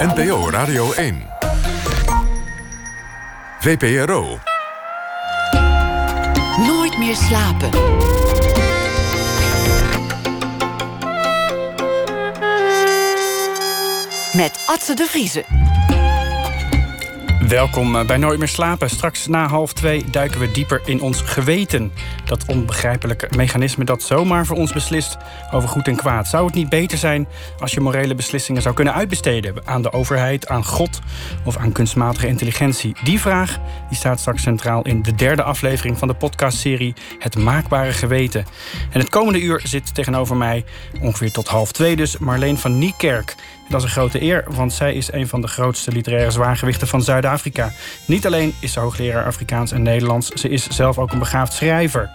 NPO Radio 1. VPRO. Nooit meer slapen. Met Atze de Vriezen. Welkom eh, bij Nooit meer slapen. Straks na half twee duiken we dieper in ons geweten. Dat onbegrijpelijke mechanisme dat zomaar voor ons beslist over goed en kwaad. Zou het niet beter zijn als je morele beslissingen zou kunnen uitbesteden aan de overheid, aan God of aan kunstmatige intelligentie? Die vraag die staat straks centraal in de derde aflevering van de podcastserie Het Maakbare Geweten. En het komende uur zit tegenover mij, ongeveer tot half twee dus, Marleen van Niekerk. Dat is een grote eer, want zij is een van de grootste literaire zwaargewichten van Zuid-Afrika. Niet alleen is ze hoogleraar Afrikaans en Nederlands, ze is zelf ook een begaafd schrijver.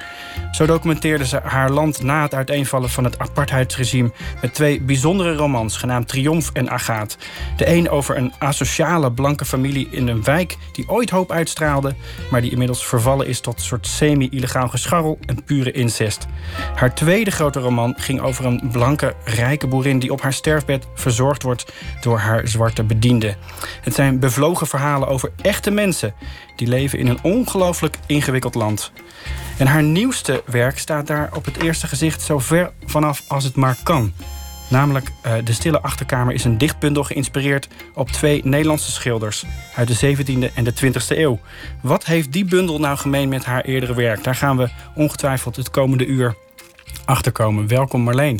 Zo documenteerde ze haar land na het uiteenvallen van het apartheidsregime met twee bijzondere romans, genaamd Triomf en Agaat. De een over een asociale blanke familie in een wijk die ooit hoop uitstraalde, maar die inmiddels vervallen is tot een soort semi-illegaal gescharrel en pure incest. Haar tweede grote roman ging over een blanke, rijke boerin die op haar sterfbed verzorgd wordt door haar zwarte bediende. Het zijn bevlogen verhalen over echte mensen die leven in een ongelooflijk ingewikkeld land. En haar nieuwste werk staat daar op het eerste gezicht zo ver vanaf als het maar kan. Namelijk uh, De Stille Achterkamer is een dichtbundel geïnspireerd op twee Nederlandse schilders uit de 17e en de 20e eeuw. Wat heeft die bundel nou gemeen met haar eerdere werk? Daar gaan we ongetwijfeld het komende uur achterkomen. Welkom Marleen.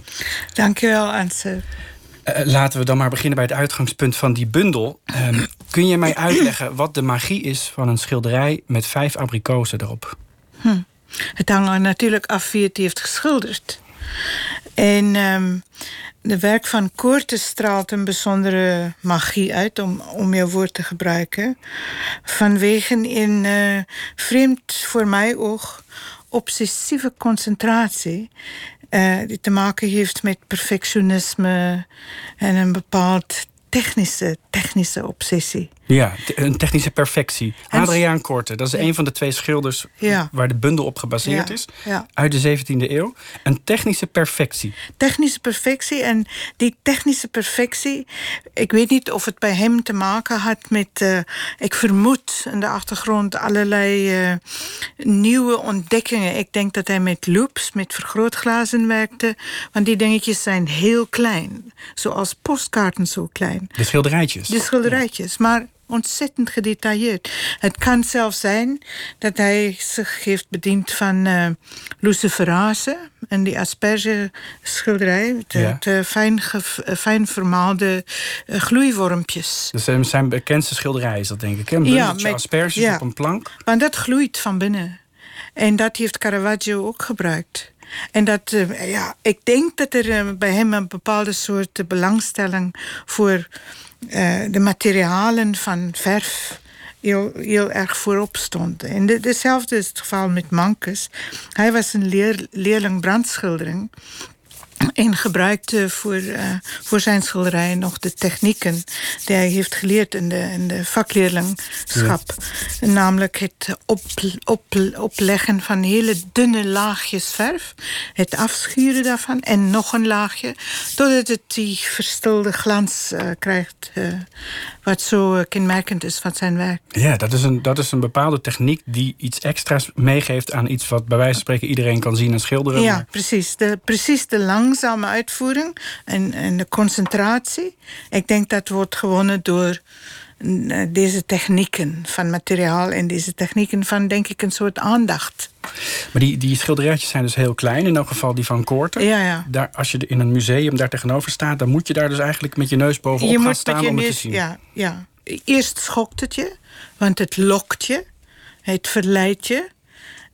Dankjewel, Anse. Uh, laten we dan maar beginnen bij het uitgangspunt van die bundel. Um, kun je mij uitleggen wat de magie is van een schilderij met vijf abrikozen erop? Hm. Het hangt er natuurlijk af wie het heeft geschilderd. En um, de werk van Koorte straalt een bijzondere magie uit, om, om jouw woord te gebruiken. Vanwege een uh, vreemd voor mij ook obsessieve concentratie uh, die te maken heeft met perfectionisme en een bepaald technische, technische obsessie. Ja, een technische perfectie. Adriaan Korte, dat is een van de twee schilders waar de bundel op gebaseerd is. Uit de 17e eeuw. Een technische perfectie. Technische perfectie. En die technische perfectie, ik weet niet of het bij hem te maken had met, uh, ik vermoed in de achtergrond allerlei uh, nieuwe ontdekkingen. Ik denk dat hij met loops, met vergrootglazen werkte. Want die dingetjes zijn heel klein. Zoals postkaarten zo klein. De schilderijtjes. De schilderijtjes. Maar ontzettend gedetailleerd. Het kan zelfs zijn dat hij zich heeft bediend van uh, luciferase en die asperge-schilderij, de, de fijn, fijn vermaalde uh, gloeiwormpjes. Dus zijn bekendste schilderij is dat, denk ik. Een ja, met asperges ja, op een plank. Maar dat gloeit van binnen. En dat heeft Caravaggio ook gebruikt. En dat, uh, ja, ik denk dat er bij hem een bepaalde soort belangstelling voor uh, de materialen van verf heel, heel erg voorop stond. En de, hetzelfde is het geval met Mankes. Hij was een leer, leerling brandschildering en gebruikte voor, uh, voor zijn schilderij nog de technieken die hij heeft geleerd in de, in de vakleerlingschap. Ja. Namelijk het op, op, opleggen van hele dunne laagjes verf, het afschuren daarvan en nog een laagje, totdat het die verstilde glans uh, krijgt. Uh, wat zo kenmerkend is van zijn werk. Ja, dat is, een, dat is een bepaalde techniek die iets extra's meegeeft aan iets wat bij wijze van spreken iedereen kan zien en schilderen. Ja, precies. De, precies de langzame uitvoering en, en de concentratie. Ik denk dat wordt gewonnen door eh, deze technieken van materiaal en deze technieken van, denk ik, een soort aandacht. Maar die, die schilderijtjes zijn dus heel klein, in elk geval die van Koorten. Ja, ja. Daar, als je in een museum daar tegenover staat, dan moet je daar dus eigenlijk met je neus bovenop je gaan staan om het te zien. Ja, ja. Eerst schokt het je, want het lokt je, het verleidt je.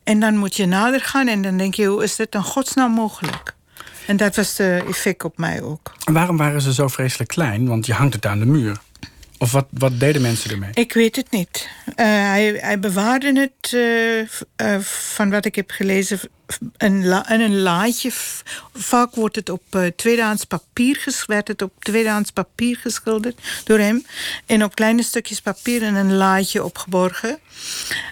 En dan moet je nader gaan en dan denk je, hoe is dit in godsnaam mogelijk? En dat was de effect op mij ook. En waarom waren ze zo vreselijk klein? Want je hangt het aan de muur. Of wat, wat deden mensen ermee? Ik weet het niet. Uh, hij, hij bewaarde het, uh, uh, van wat ik heb gelezen, la, in een laadje. Vaak wordt het op eh, tweedehands papier werd het op tweedehands papier geschilderd door hem. En op kleine stukjes papier in een laadje opgeborgen.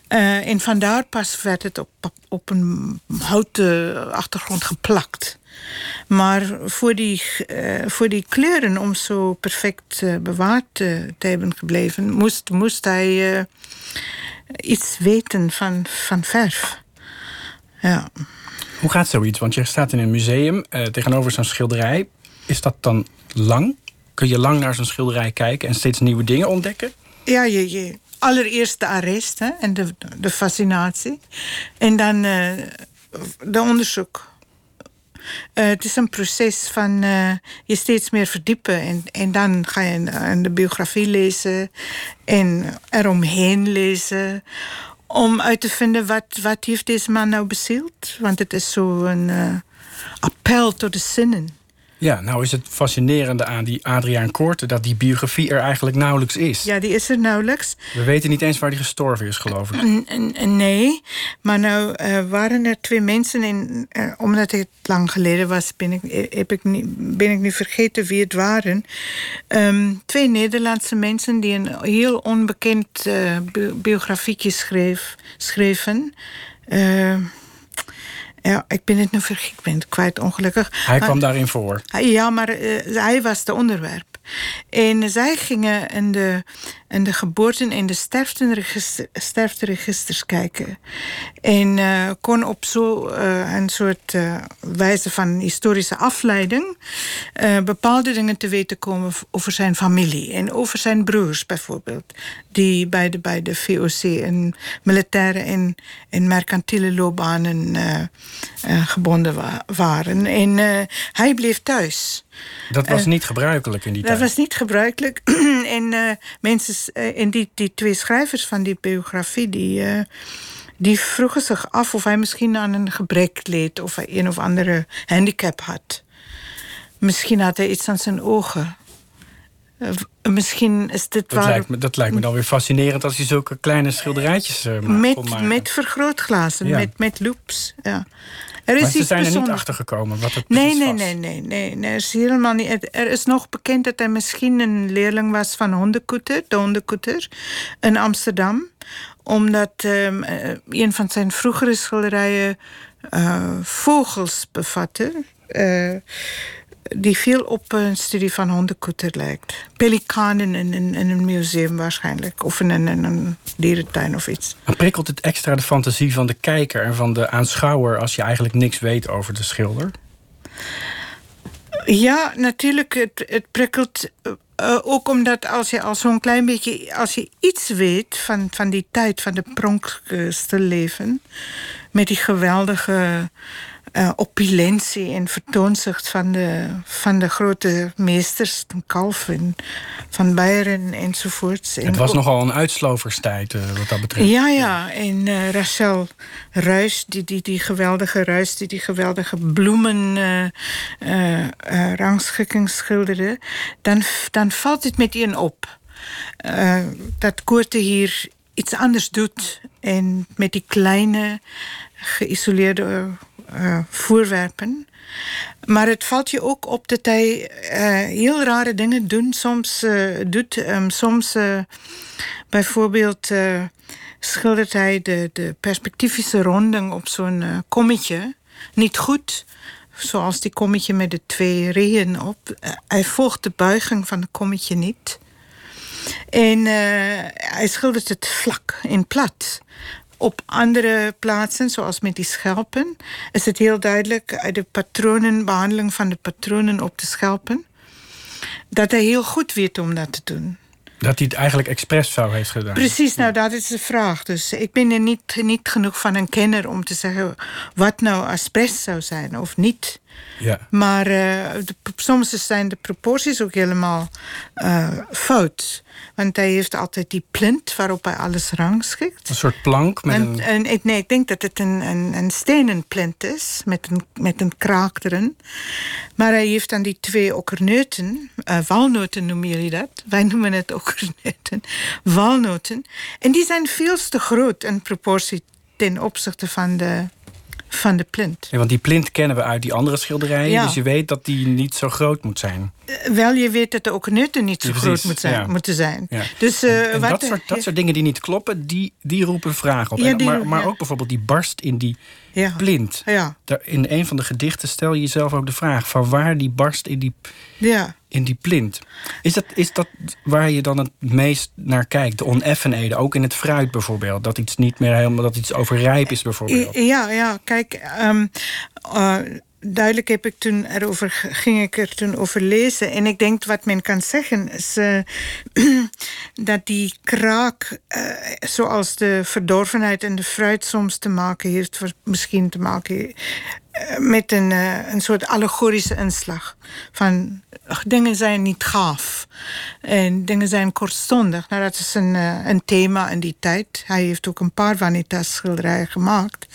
Eh, en vandaar pas werd het op, op een houten achtergrond geplakt. Maar voor die, eh, voor die kleuren, om zo perfect eh, bewaard te hebben gebleven, moest, moest hij eh, iets weten van, van verf. Ja. Hoe gaat zoiets? Want je staat in een museum tegenover zo'n schilderij. Is dat dan lang? Kun je lang naar zo'n schilderij kijken en steeds nieuwe dingen ontdekken? Ja, je, je, allereerst de arrest hè, en de, de fascinatie. En dan de onderzoek. Eh, het is een proces van eh, je steeds meer verdiepen. En, en dan ga je in de biografie lezen en eromheen lezen. Om uit te vinden wat, wat heeft deze man nou bezield. Want het is zo een eh, appel tot de zinnen. Ja, nou is het fascinerende aan die Adriaan Koorten... dat die biografie er eigenlijk nauwelijks is. Ja, die is er nauwelijks. We weten niet eens waar die gestorven is, geloof ik. Nee, maar nou eh, waren er twee mensen in. eh, omdat het lang geleden was, ben ik, heb ik niet, ben ik nu vergeten wie het waren. Ehm, twee Nederlandse mensen die een heel onbekend eh, bi- biografietje schreef, schreven. Ja, ik ben het nu vergeten, ik ben het kwijt ongelukkig. Hij kwam daarin voor. ja, maar eh, hij was de onderwerp. En zij gingen in de, in de geboorten- en de sterfteregister, sterfteregisters kijken. En eh, kon op zo eh, een soort eh, wijze van historische afleiding... bepaalde dingen te weten komen over zijn familie. En over zijn broers bijvoorbeeld. Die beide bij de VOC in militaire en, en mercantiele loopbanen gebonden wa- waren. En hij bleef thuis. Dat was niet gebruikelijk in die Eh, Dat tijd. was niet gebruikelijk. en eh, mensen, eh, en die, die twee schrijvers van die biografie, die, eh, die vroegen zich af of hij misschien aan een gebrek leed of hij een of andere handicap had. Misschien had hij iets aan zijn ogen. Eh, misschien is dit Dat waar. lijkt, me, dat lijkt me dan weer fascinerend als hij zulke kleine schilderijtjes eh, ma- kon Met, met vergrootglazen, Ja. met, met loops. Ja. Er is maar ze zijn er niet achter gekomen wat het Nee, was. nee, nee, nee, nee. Er is helemaal niet. Er is nog bekend dat hij misschien een leerling was van Hondenkoeter, de Hondenkoeter, in Amsterdam. Omdat eh, een van zijn vroegere schilderijen eh, vogels bevatte. eh, die veel op een studie van hondenkoeter lijkt. Pelikanen in, in, in een museum waarschijnlijk. Of in een, in een dierentuin of iets. Prikkelt het extra de fantasie van de kijker en van de aanschouwer als je eigenlijk niks weet over de schilder. Ja, natuurlijk. Het, het prikkelt eh, ook omdat als je al zo'n klein beetje... als je iets weet van, van die tijd, van de pronkste leven... met die geweldige eh, opulentie en vertoonzicht van de, van de grote meesters... Van Calvin, Van Beieren enzovoorts. Het was nogal een uitsloverstijd eh, wat dat betreft. ja, ja. En eh, Rachel Ruis, die, die, die geweldige Ruis, die die geweldige bloemen rangschikking schilderde, dan, dan valt het met een op. Dat Koorte hier iets anders doet. En met die kleine, geïsoleerde eh, voorwerpen. Maar het valt je ook op dat hij eh, heel rare dingen soms, eh, doet. Ehm, soms eh, bijvoorbeeld eh, schildert hij de, de perspectivische ronding op zo'n kommetje niet goed. Zoals die kommetje met de twee reeën op. Hij volgt de buiging van het kommetje niet. En hij schildert het vlak en plat. Op andere plaatsen, zoals met die schelpen, is het heel duidelijk uit de patronen, behandeling van de patronen op de schelpen, dat hij heel goed weet om dat te doen. Dat hij het eigenlijk expres zo heeft gedaan. Precies, nou dat is de vraag. Dus ik ben er niet, niet genoeg van een kenner om te zeggen wat nou asbest zou zijn of niet. Ja. Maar eh, de, soms zijn de proporties ook helemaal eh, fout. Want hij heeft altijd die plint waarop hij alles rangschikt. Een soort plank met En, een... en ik, nee, ik denk dat het een, een, een stenen plint is, met een, met een kraak erin. Maar hij heeft dan die twee okkerneuten, eh, walnoten noemen jullie dat. Wij noemen het okkerneuten, walnoten. En die zijn veel te groot in proportie ten opzichte van de, van de plint. Ja, want die plint kennen we uit die andere schilderijen. Ja. Dus je weet dat die niet zo groot moet zijn. Eh, Wel, je weet dat de ook nutten niet zo Ja, groot moet zijn, moeten zijn. Dus, eh, en en wat dat, soort, dat soort dingen die niet kloppen, die, die roepen vragen op. En- maar maar ook bijvoorbeeld die barst in die ja. plint. Ja, Daar, in een van de gedichten stel je jezelf ook de vraag... van waar die barst in die, ja. in die plint. Is dat, is dat waar je dan het meest naar kijkt? De oneffenheden, ook in het fruit bijvoorbeeld. Dat iets niet meer helemaal, dat iets overrijp is bijvoorbeeld. Ja, ja, kijk, ehm, eh, duidelijk heb ik toen erover, ging ik er toen over lezen. En ik denk wat men kan zeggen is eh, dat die kraak, eh, zoals de verdorvenheid en de fruit soms te maken heeft, misschien te maken eh, met een, een soort allegorische inslag. Van dingen zijn niet gaaf. En dingen zijn kortstondig. Nou, dat is een, een thema in die tijd. Hij heeft ook een paar Vanitas schilderijen gemaakt.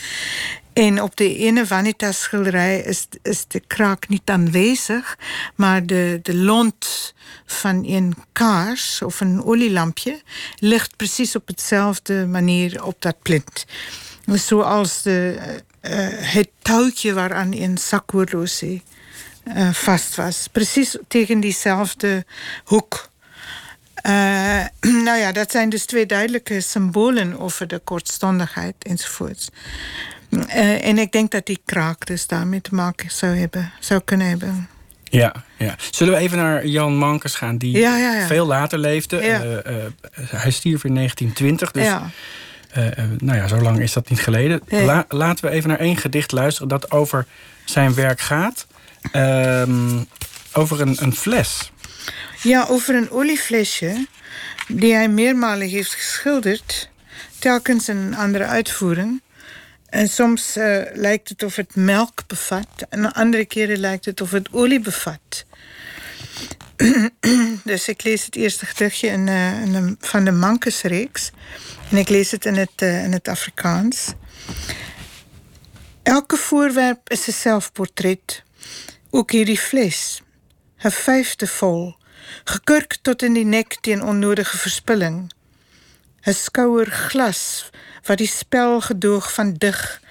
En op de ene Vanitas schilderij is, de kraak niet aanwezig, maar de, de lont van een kaars of een olielampje ligt precies op hetzelfde manier op dat plint. Zoals de, eh, eh, het touwtje waaraan een zakoerlosie eh, vast was. Precies tegen diezelfde hoek. Nou ja, dat zijn dus twee duidelijke symbolen over de kortstondigheid enzovoorts. Eh, en ik denk dat die kraak dus daarmee te maken zou, hebben, zou kunnen hebben. Ja, ja. Zullen we even naar Jan Mankers gaan, die Ja, ja, ja. veel later leefde. Eh, eh, hij stierf in 1920, dus ja. nou ja, zo lang is dat niet geleden. La- laten we even naar één gedicht luisteren dat over zijn werk gaat. Ehm, over een, een fles. ja, over een olieflesje die hij meermalen heeft geschilderd, telkens in een andere uitvoering. En soms eh, lijkt het of het melk bevat, en andere keren lijkt het of het olie bevat. dus ik lees het eerste gedichtje in, eh, de- van de Mankesreeks. En ik lees het in het, eh, in het Afrikaans. Elke voorwerp is een zelfportret. Ook hierdie fles. Een vijfde vol. Gekurk tot in die nek teen onnodige verspilling. Een skouer glas wat die spel gedoog van dig.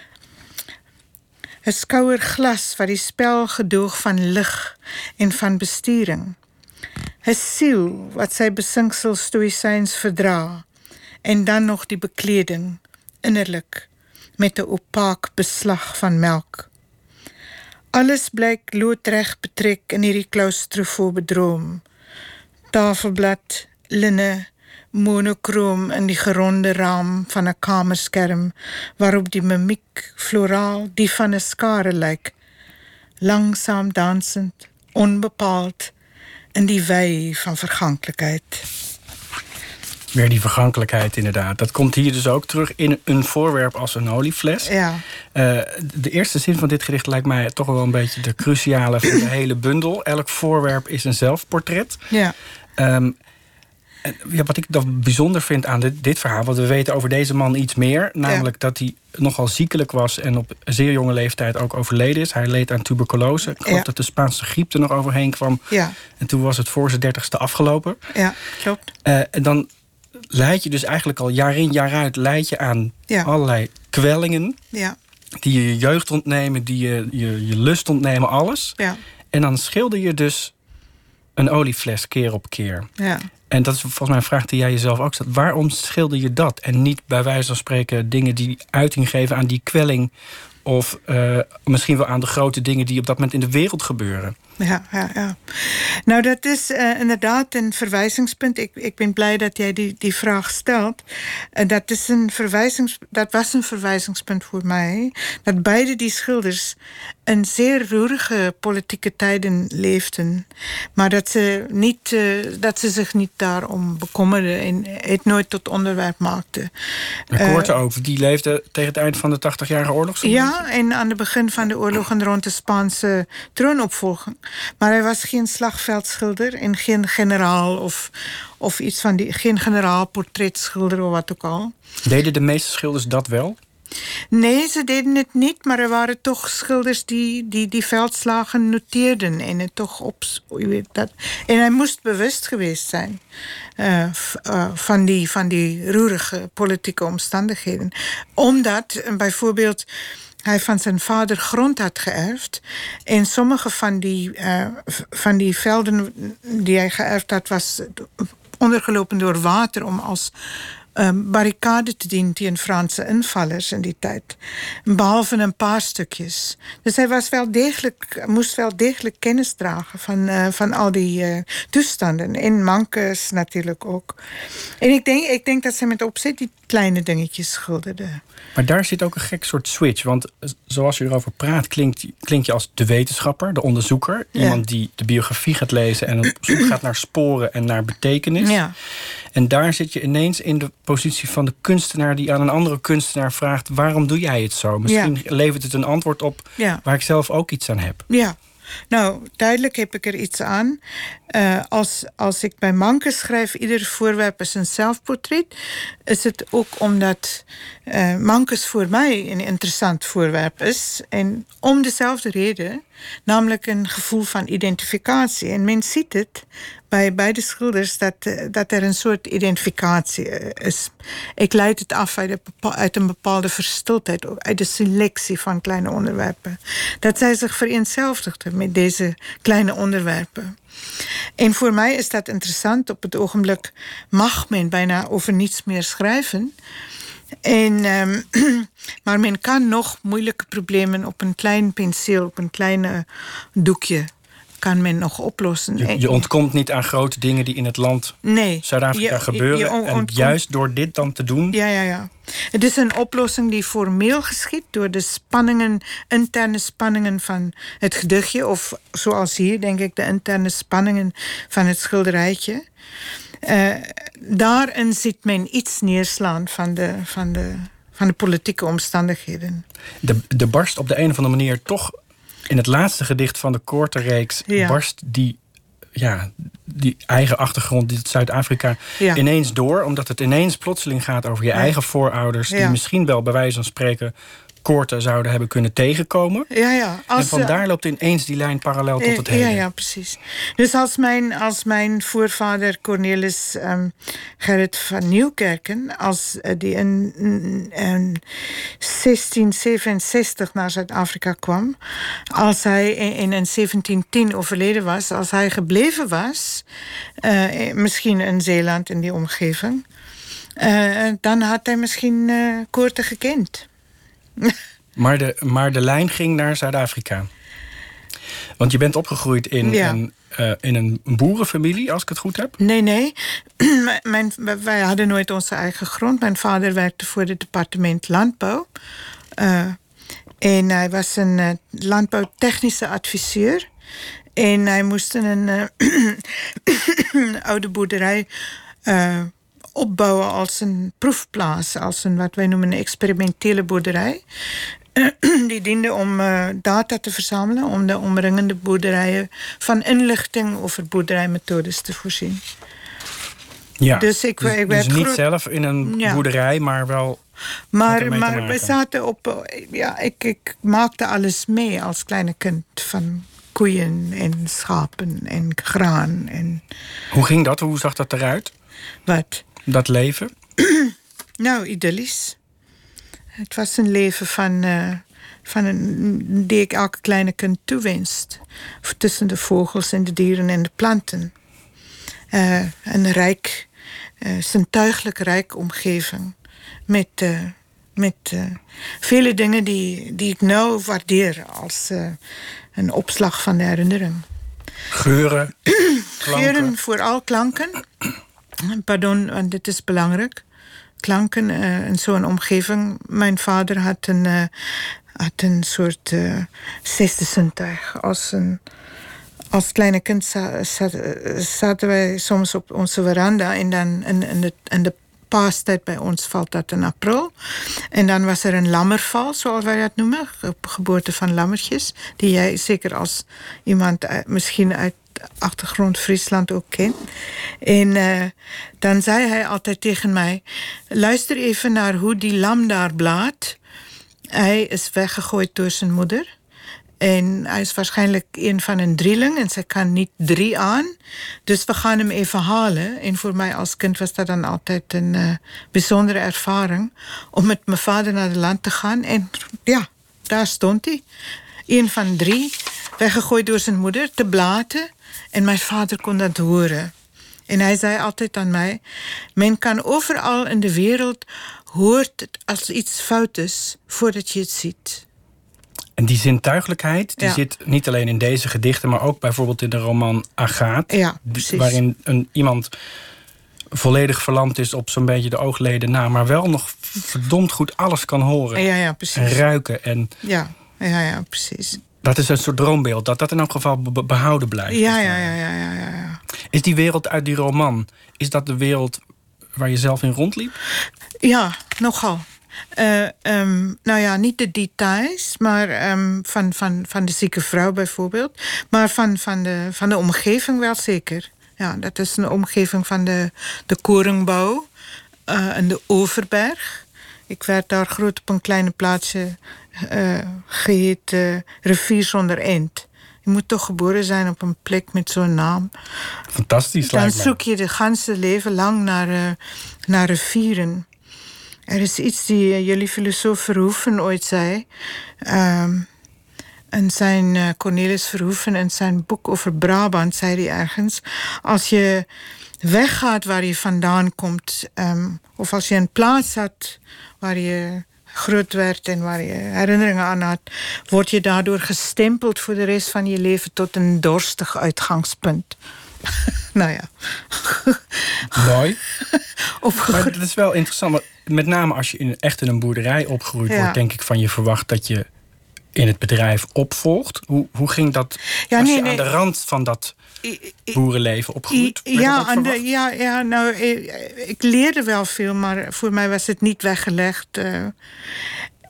Een skouer glas wat die spel gedoog van lig en van besturing. Een siel wat sy besinksel stoïcijns verdra. En dan nog die bekleding, innerlijk, met 'n opaak beslag van melk. Alles blyk loodreg betrek in hierdie klaustrofobe droom. Tafelblad, linne, monokroom in die geronde raam van 'n kamerskerm waarop die mimiek floraal die van 'n skare lyk. Langsaam dansend, onbepaald in die wei van verganklikheid. Weer die vergankelijkheid inderdaad. Dat komt hier dus ook terug in een voorwerp als een oliefles. Ja, Eh, de eerste zin van dit gedicht lijkt mij toch wel een beetje de cruciale van de hele bundel. Elk voorwerp is een zelfportret. ja, Ehm, en ja, wat ik dan bijzonder vind aan dit, dit verhaal, want we weten over deze man iets meer, namelijk dat hij nogal ziekelijk was en op zeer jonge leeftijd ook overleden is. Hij leed aan tuberculose. Ik geloof Ja. dat de Spaanse griep er nog overheen kwam. ja, En toen was het voor zijn dertigste afgelopen. ja, klopt. Eh, en dan leid je dus eigenlijk al jaar in jaar uit leid je aan Ja. allerlei kwellingen Ja, die je je jeugd ontnemen, die je, je, je lust ontnemen, alles. ja, En dan schilder je dus een oliefles keer op keer. ja. En dat is volgens mij een vraag die jij jezelf ook stelt. Waarom schilder je dat? En niet bij wijze van spreken dingen die uiting geven aan die kwelling. Of eh, misschien wel aan de grote dingen die op dat moment in de wereld gebeuren. Ja, ja, ja. Nou, dat is eh, inderdaad een verwijzingspunt. Ik, ik ben blij dat jij die, die vraag stelt. En dat, is een verwijzings, dat was een verwijzingspunt voor mij. Dat beide die schilders in zeer roerige politieke tijden leefden. Maar dat ze, niet, eh, dat ze zich niet daarom bekommerden en het nooit tot onderwerp maakten. En Koorte ook, die leefde tegen het eind van de 80-jarige oorlog. Ja, en aan het begin van de oorlogen rond de Spaanse troonopvolging. Maar hij was geen slagveldschilder en geen generaal of, of iets van die. Geen generaal portretschilder of wat ook al. Deden de meeste schilders dat wel? Nee, ze deden het niet, maar er waren toch schilders die die, die veldslagen noteerden en het toch op. dat. En hij moest bewust geweest zijn eh, eh, van, die, van die roerige politieke omstandigheden. Omdat eh, bijvoorbeeld hij van zijn vader grond had geërfd. En sommige van die, van die velden die hij geërfd had, was ondergelopen door water om als um, barricade te dienen tegen Franse invallers in die tijd. Behalve een paar stukjes. Dus hij was wel degelijk, moest wel degelijk kennis dragen van, uh, van al die uh, toestanden. En Mankes natuurlijk ook. En ik denk, ik denk dat ze met opzet die kleine dingetjes schilderde. Maar daar zit ook een gek soort switch. Want zoals je erover praat, klinkt, klink je als de wetenschapper, de onderzoeker. Iemand die de biografie gaat lezen en op zoek gaat naar sporen en naar betekenis. Ja. En daar zit je ineens in de positie van de kunstenaar die aan een andere kunstenaar vraagt: waarom doe jij het zo? Misschien levert het een antwoord op waar ik zelf ook iets aan heb. Ja. Nou, duidelijk heb ik er iets aan. Uh, als, als ik bij Manke schrijf, ieder voorwerp is een zelfportret, is het ook omdat uh, Mankes voor mij een interessant voorwerp is. En om dezelfde reden, namelijk een gevoel van identificatie. En men ziet het bij beide schilders dat, eh, dat er een soort identificatie is. Ik leid het af uit, uit een bepaalde verstiltheid, uit de selectie van kleine onderwerpen. Dat zij zich vereenzelvigden met deze kleine onderwerpen. En voor mij is dat interessant. Op het ogenblik mag men bijna over niets meer schrijven. En, um, maar men kan nog moeilijke problemen op een klein penseel, op een klein doekje kan men nog oplossen. Je, je, ontkomt niet aan grote dingen die in het land nee, Zuid-Afrika gebeuren. en juist door dit dan te doen. Ja, ja, ja. Het is een oplossing die formeel geschiet door de spanningen, interne spanningen van het gedichtje. Of zoals hier, denk ik, de interne spanningen van het schilderijtje. Uh, daarin ziet men iets neerslaan van de, van de, van de politieke omstandigheden. De, de barst op de een of andere manier toch in het laatste gedicht van de korte reeks barst die, ja, die eigen achtergrond, dit Zuid-Afrika, ineens door. Omdat het ineens plotseling gaat over je eigen voorouders. Die misschien wel bij wijze van spreken koorten zouden hebben kunnen tegenkomen. Ja, ja. Als, en vandaar loopt ineens die lijn parallel tot het hele. Ja, ja, precies. Dus als mijn, als mijn voorvader Cornelis um, Gerrit van Nieuwkerken... als uh, die in, in 1667 naar Zuid-Afrika kwam... als hij in, in 1710 overleden was... als hij gebleven was... Uh, misschien in Zeeland in die omgeving... Uh, dan had hij misschien Koorten gekend. maar, de, maar de lijn ging naar Zuid-Afrika. Want je bent opgegroeid in, een, uh, in een boerenfamilie, als ik het goed heb? Nee, nee. Mijn, wij hadden nooit onze eigen grond. Mijn vader werkte voor het departement landbouw. Uh, en hij was een uh, landbouwtechnische adviseur. En hij moest een oude boerderij opbouwen als een proefplaats, als een wat wij noemen een experimentele boerderij. Die diende om uh, data te verzamelen, om de omringende boerderijen van inlichting over boerderijmethodes te voorzien. Ja, dus ik, dus, ik dus niet zelf in een ja. boerderij, maar wel. Maar, maar we zaten op. eh, Ja, ik, ik maakte alles mee als kleine kind van koeien en schapen en graan. En... Hoe ging dat? Hoe zag dat eruit? Wat? Dat leven? nou, idyllisch. Het was een leven van, uh, van een, die ik elke kleine kind toewenst. Tussen de vogels en de dieren en de planten. Uh, een rijk, uh, zintuigelijk rijk omgeving. Met, met vele dingen die, die ik nou waardeer als een opslag van de herinnering. Geuren, Geuren, vooral klanken. Pardon, want dit is belangrijk. Klanken uh, in zo'n omgeving. Mijn vader had een, uh, had een soort uh, zesde zintuig. Als, een, als kleine kind zaten wij soms op onze veranda. En dan in, in in de paastijd bij ons valt dat in april. En dan was er een lammerval, zoals wij dat noemen. Geboorte van lammertjes. Die jij zeker als iemand misschien uit achtergrond Friesland ook ken. En uh, dan zei hij altijd tegen mij: luister even naar hoe die lam daar blaat. Hij is weggegooid door zijn moeder. En hij is waarschijnlijk een van een drieling en zij kan niet drie aan. Dus we gaan hem even halen. En voor mij als kind was dat dan altijd een uh, bijzondere ervaring. Om met mijn vader naar het land te gaan. En ja, daar stond hij. Een van drie, weggegooid door zijn moeder, te blaten. En mijn vader kon dat horen. En hij zei altijd aan mij: Men kan overal in de wereld hoort als iets fout is voordat je het ziet. En die zintuigelijkheid die Ja. zit niet alleen in deze gedichten, maar ook bijvoorbeeld in de roman Agaat. Ja. Waarin een, iemand volledig verlamd is op zo'n beetje de oogleden na, maar wel nog verdomd goed alles kan horen Ja, ja, en precies. ruiken. En Ja, ja, ja, precies. dat is een soort droombeeld, dat dat in elk geval be- behouden blijft. Ja, ja, ja, ja, ja, ja, ja. Is die wereld uit die roman, is dat de wereld waar je zelf in rondliep? Ja, nogal. Eh, ehm, nou ja, niet de details, maar ehm, van, van, van de zieke vrouw bijvoorbeeld. Maar van, van, de, van de omgeving wel zeker. Ja, dat is een omgeving van de, de Korengbouw eh, en de Overberg. Ik werd daar groot op een kleine plaatsje eh geheet eh, Rivier zonder eind. Je moet toch geboren zijn op een plek met zo'n naam. Fantastisch Dan lijkt me. zoek je de ganse leven lang naar, eh, naar rivieren. Er is iets die eh, jullie filosoof Verhoeven ooit zei. Ehm en zijn eh, Cornelis Verhoeven in zijn boek over Brabant zei hij ergens: als je weggaat waar je vandaan komt, ehm, of als je een plaats had waar je groot werd en waar je herinneringen aan had, word je daardoor gestempeld voor de rest van je leven tot een dorstig uitgangspunt. nou ja. Mooi. Of Maar dat is wel interessant. want Met name als je in, echt in een boerderij opgegroeid Ja. wordt, denk ik van je verwacht dat je in het bedrijf opvolgt. Hoe, hoe ging dat Ja, als nee, je nee. aan de rand van dat boerenleven opgegroeid? Dat Ja, aan de, ja, ja, nou, ik, ik leerde wel veel, maar voor mij was het niet weggelegd. eh.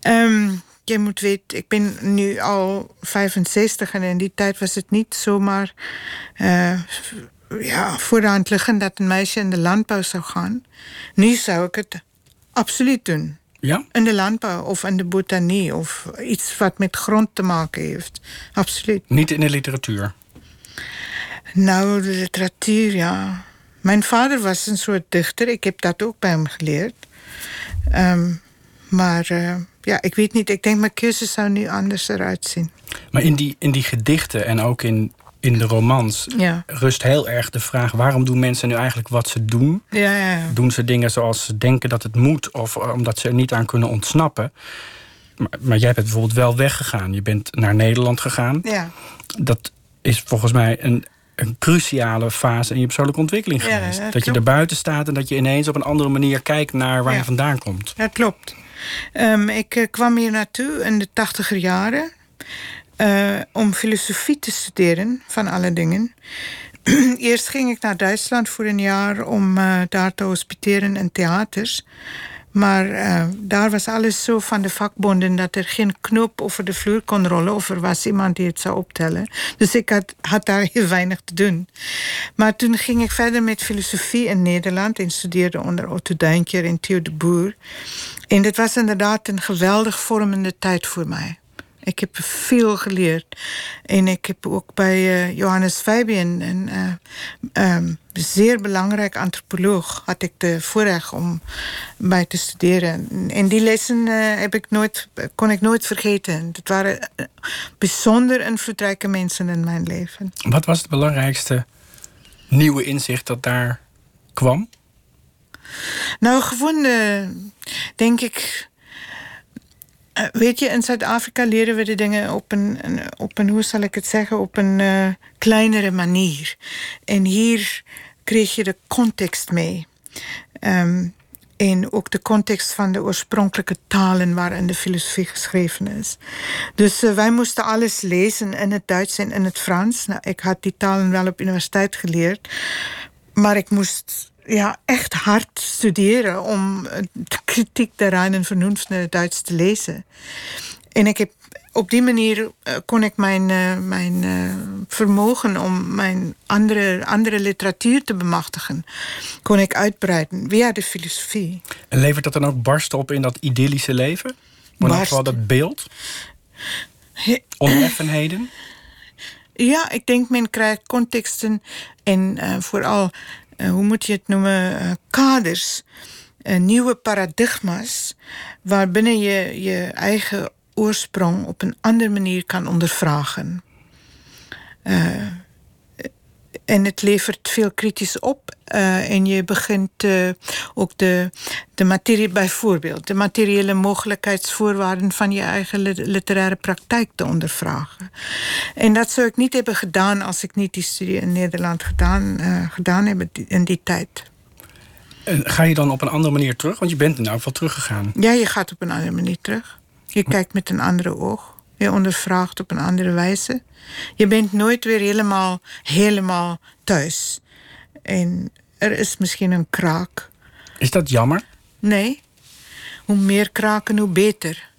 Ehm, je moet weten, ik ben nu al 65 en in die tijd was het niet zomaar eh, ja, voor de hand liggend dat een meisje in de landbouw zou gaan. Nu zou ik het absoluut doen. Ja? In de landbouw of in de botanie of iets wat met grond te maken heeft. Absoluut. Niet in de literatuur. Nou, de literatuur, ja. Mijn vader was een soort dichter. Ik heb dat ook bij hem geleerd. Ehm, maar eh, ja, ik weet niet. Ik denk mijn keuze zou nu anders eruit zien. Maar in die, in die gedichten en ook in, in de romans Ja, rust heel erg de vraag: waarom doen mensen nu eigenlijk wat ze doen? ja, ja. ja. Doen ze dingen zoals ze denken dat het moet, of eh, omdat ze er niet aan kunnen ontsnappen? Maar, maar jij bent bijvoorbeeld wel weggegaan. Je bent naar Nederland gegaan. ja. dat is volgens mij een, een cruciale fase in je persoonlijke ontwikkeling Ja, geweest. dat dat je er buiten staat en dat je ineens op een andere manier kijkt naar waar Ja. je vandaan komt. Dat klopt. Ehm, ik eh, kwam hier naartoe in de tachtiger jaren eh, om filosofie te studeren, van alle dingen. Eerst ging ik naar Duitsland voor een jaar om eh, daar te hospiteren in theaters. Maar eh, daar was alles zo van de vakbonden dat er geen knop over de vloer kon rollen of er was iemand die het zou optellen. Dus ik had, daar heel weinig te doen. Maar toen ging ik verder met filosofie in Nederland en studeerde onder Otto Duintjer en Theo de Boer. En dit was inderdaad een geweldig vormende tijd voor mij. Ik heb veel geleerd. En ik heb ook bij eh, Johannes Fabian, een eh, ehm, zeer belangrijk antropoloog, had ik de voorrecht om bij te studeren. En die lessen eh, heb ik nooit, kon ik nooit vergeten. Het waren eh, bijzonder invloedrijke mensen in mijn leven. Wat was het belangrijkste nieuwe inzicht dat daar kwam? Nou, gewoon, denk ik. Eh, weet je, in Zuid-Afrika leren we de dingen op een, op een, hoe zal ik het zeggen, op een eh, kleinere manier. En hier kreeg je de context mee. Ehm, en ook de context van de oorspronkelijke talen waarin de filosofie geschreven is. Dus eh, wij moesten alles lezen in het Duits en in het Frans. Nou, ik had die talen wel op universiteit geleerd. Maar ik moest ja, echt hard studeren om eh, de kritiek der reinen vernunft in het Duits te lezen. En ik heb, op die manier eh, kon ik mijn, eh, mijn vermogen om mijn andere, andere literatuur te bemachtigen, kon ik uitbreiden via de filosofie. En levert dat dan ook barsten op in dat idyllische leven? Maar in ieder geval Barsten. dat beeld? Oneffenheden? Ja, ik denk men krijgt contexten en vooral, hoe moet je het noemen, eh, kaders, eh, nieuwe paradigma's, waarbinnen je je eigen oorsprong op een andere manier kan ondervragen. En het levert veel kritisch op. Uh, en je begint uh, ook de, de materie, bijvoorbeeld, de materiële mogelijkheidsvoorwaarden van je eigen literaire praktijk te ondervragen. En dat zou ik niet hebben gedaan als ik niet die studie in Nederland gedaan, uh, gedaan heb in die tijd. En ga je dan op een andere manier terug? Want je bent er nou wel teruggegaan. Ja, je gaat op een andere manier terug. Je kijkt met een andere oog. Je ondervraagt op een andere wijze. Je bent nooit weer helemaal, helemaal thuis. En er is misschien een kraak. Is dat jammer? Nee. Hoe meer kraken, hoe beter.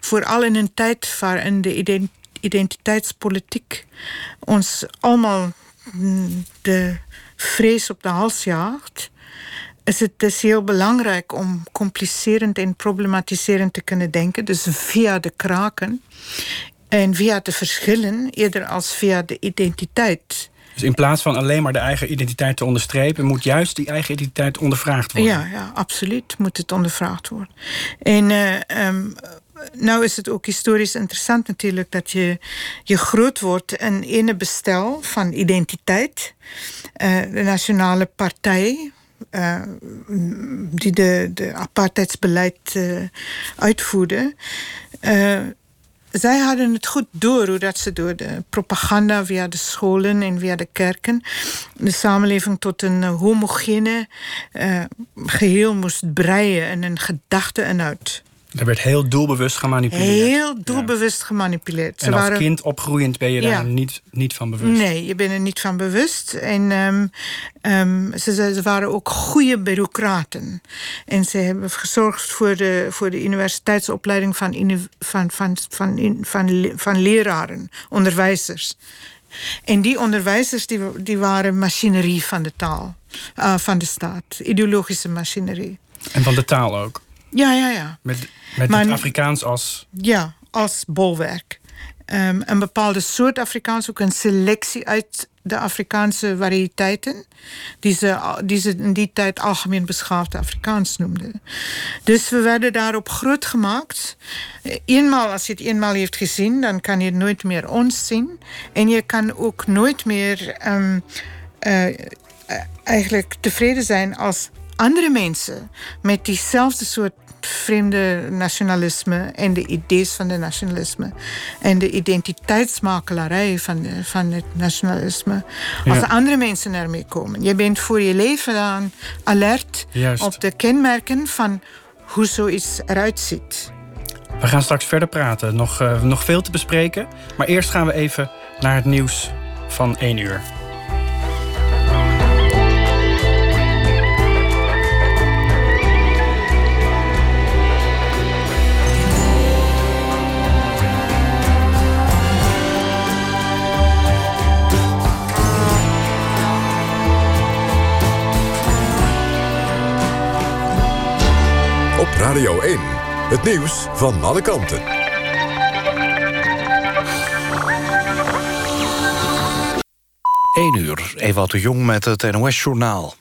Vooral in een tijd waarin de identiteitspolitiek ons allemaal mm, de vrees op de hals jaagt is het dus heel belangrijk om complicerend en problematiserend te kunnen denken. Dus via de kraken en via de verschillen, eerder als via de identiteit. Dus in plaats van alleen maar de eigen identiteit te onderstrepen, moet juist die eigen identiteit ondervraagd worden. Ja, ja absoluut moet het ondervraagd worden. En uh, nou is het ook historisch interessant natuurlijk dat je, je groot wordt in ene bestel van identiteit. Uh, de Nationale Partij, uh, die de, de apartheidsbeleid uitvoerde. Zij hadden het goed door hoe dat ze door de propaganda via de scholen en via de kerken de samenleving tot een homogene geheel moest breien en een gedachte en uit. Er werd heel doelbewust gemanipuleerd. Heel doelbewust gemanipuleerd. En als waren... kind opgroeiend ben je daar niet, niet van bewust? Nee, je bent er niet van bewust. En um, um, ze, ze, waren ook goede bureaucraten. En ze hebben gezorgd voor de, voor de universiteitsopleiding van, van, van, van, van, van leraren, onderwijzers. En die onderwijzers die, die waren machinerie van de taal, uh, van de staat, ideologische machinerie. En van de taal ook? Ja, ja, ja. Met, met maar, het Afrikaans als... Ja, als bolwerk. Um, een bepaalde soort Afrikaans, ook een selectie uit de Afrikaanse variëteiten, die ze, die ze in die tijd algemeen beschaafd Afrikaans noemden. Dus we werden daarop groot gemaakt. Eenmaal, als je het eenmaal heeft gezien, dan kan je nooit meer ons zien. En je kan ook nooit meer um, uh, eigenlijk tevreden zijn als andere mensen met diezelfde soort vreemde nationalisme en de ideeën van de nationalisme en de identiteitsmakelarij van, de, van het nationalisme. Als andere mensen ermee komen. Je bent voor je leven aan alert Juist. op de kenmerken van hoe zoiets eruit ziet. We gaan straks verder praten. Nog, uh, nog veel te bespreken. Maar eerst gaan we even naar het nieuws van 1 uur. Radio 1. Het nieuws van alle kanten. 1 uur, Ewout de Jong met het NOS-journaal.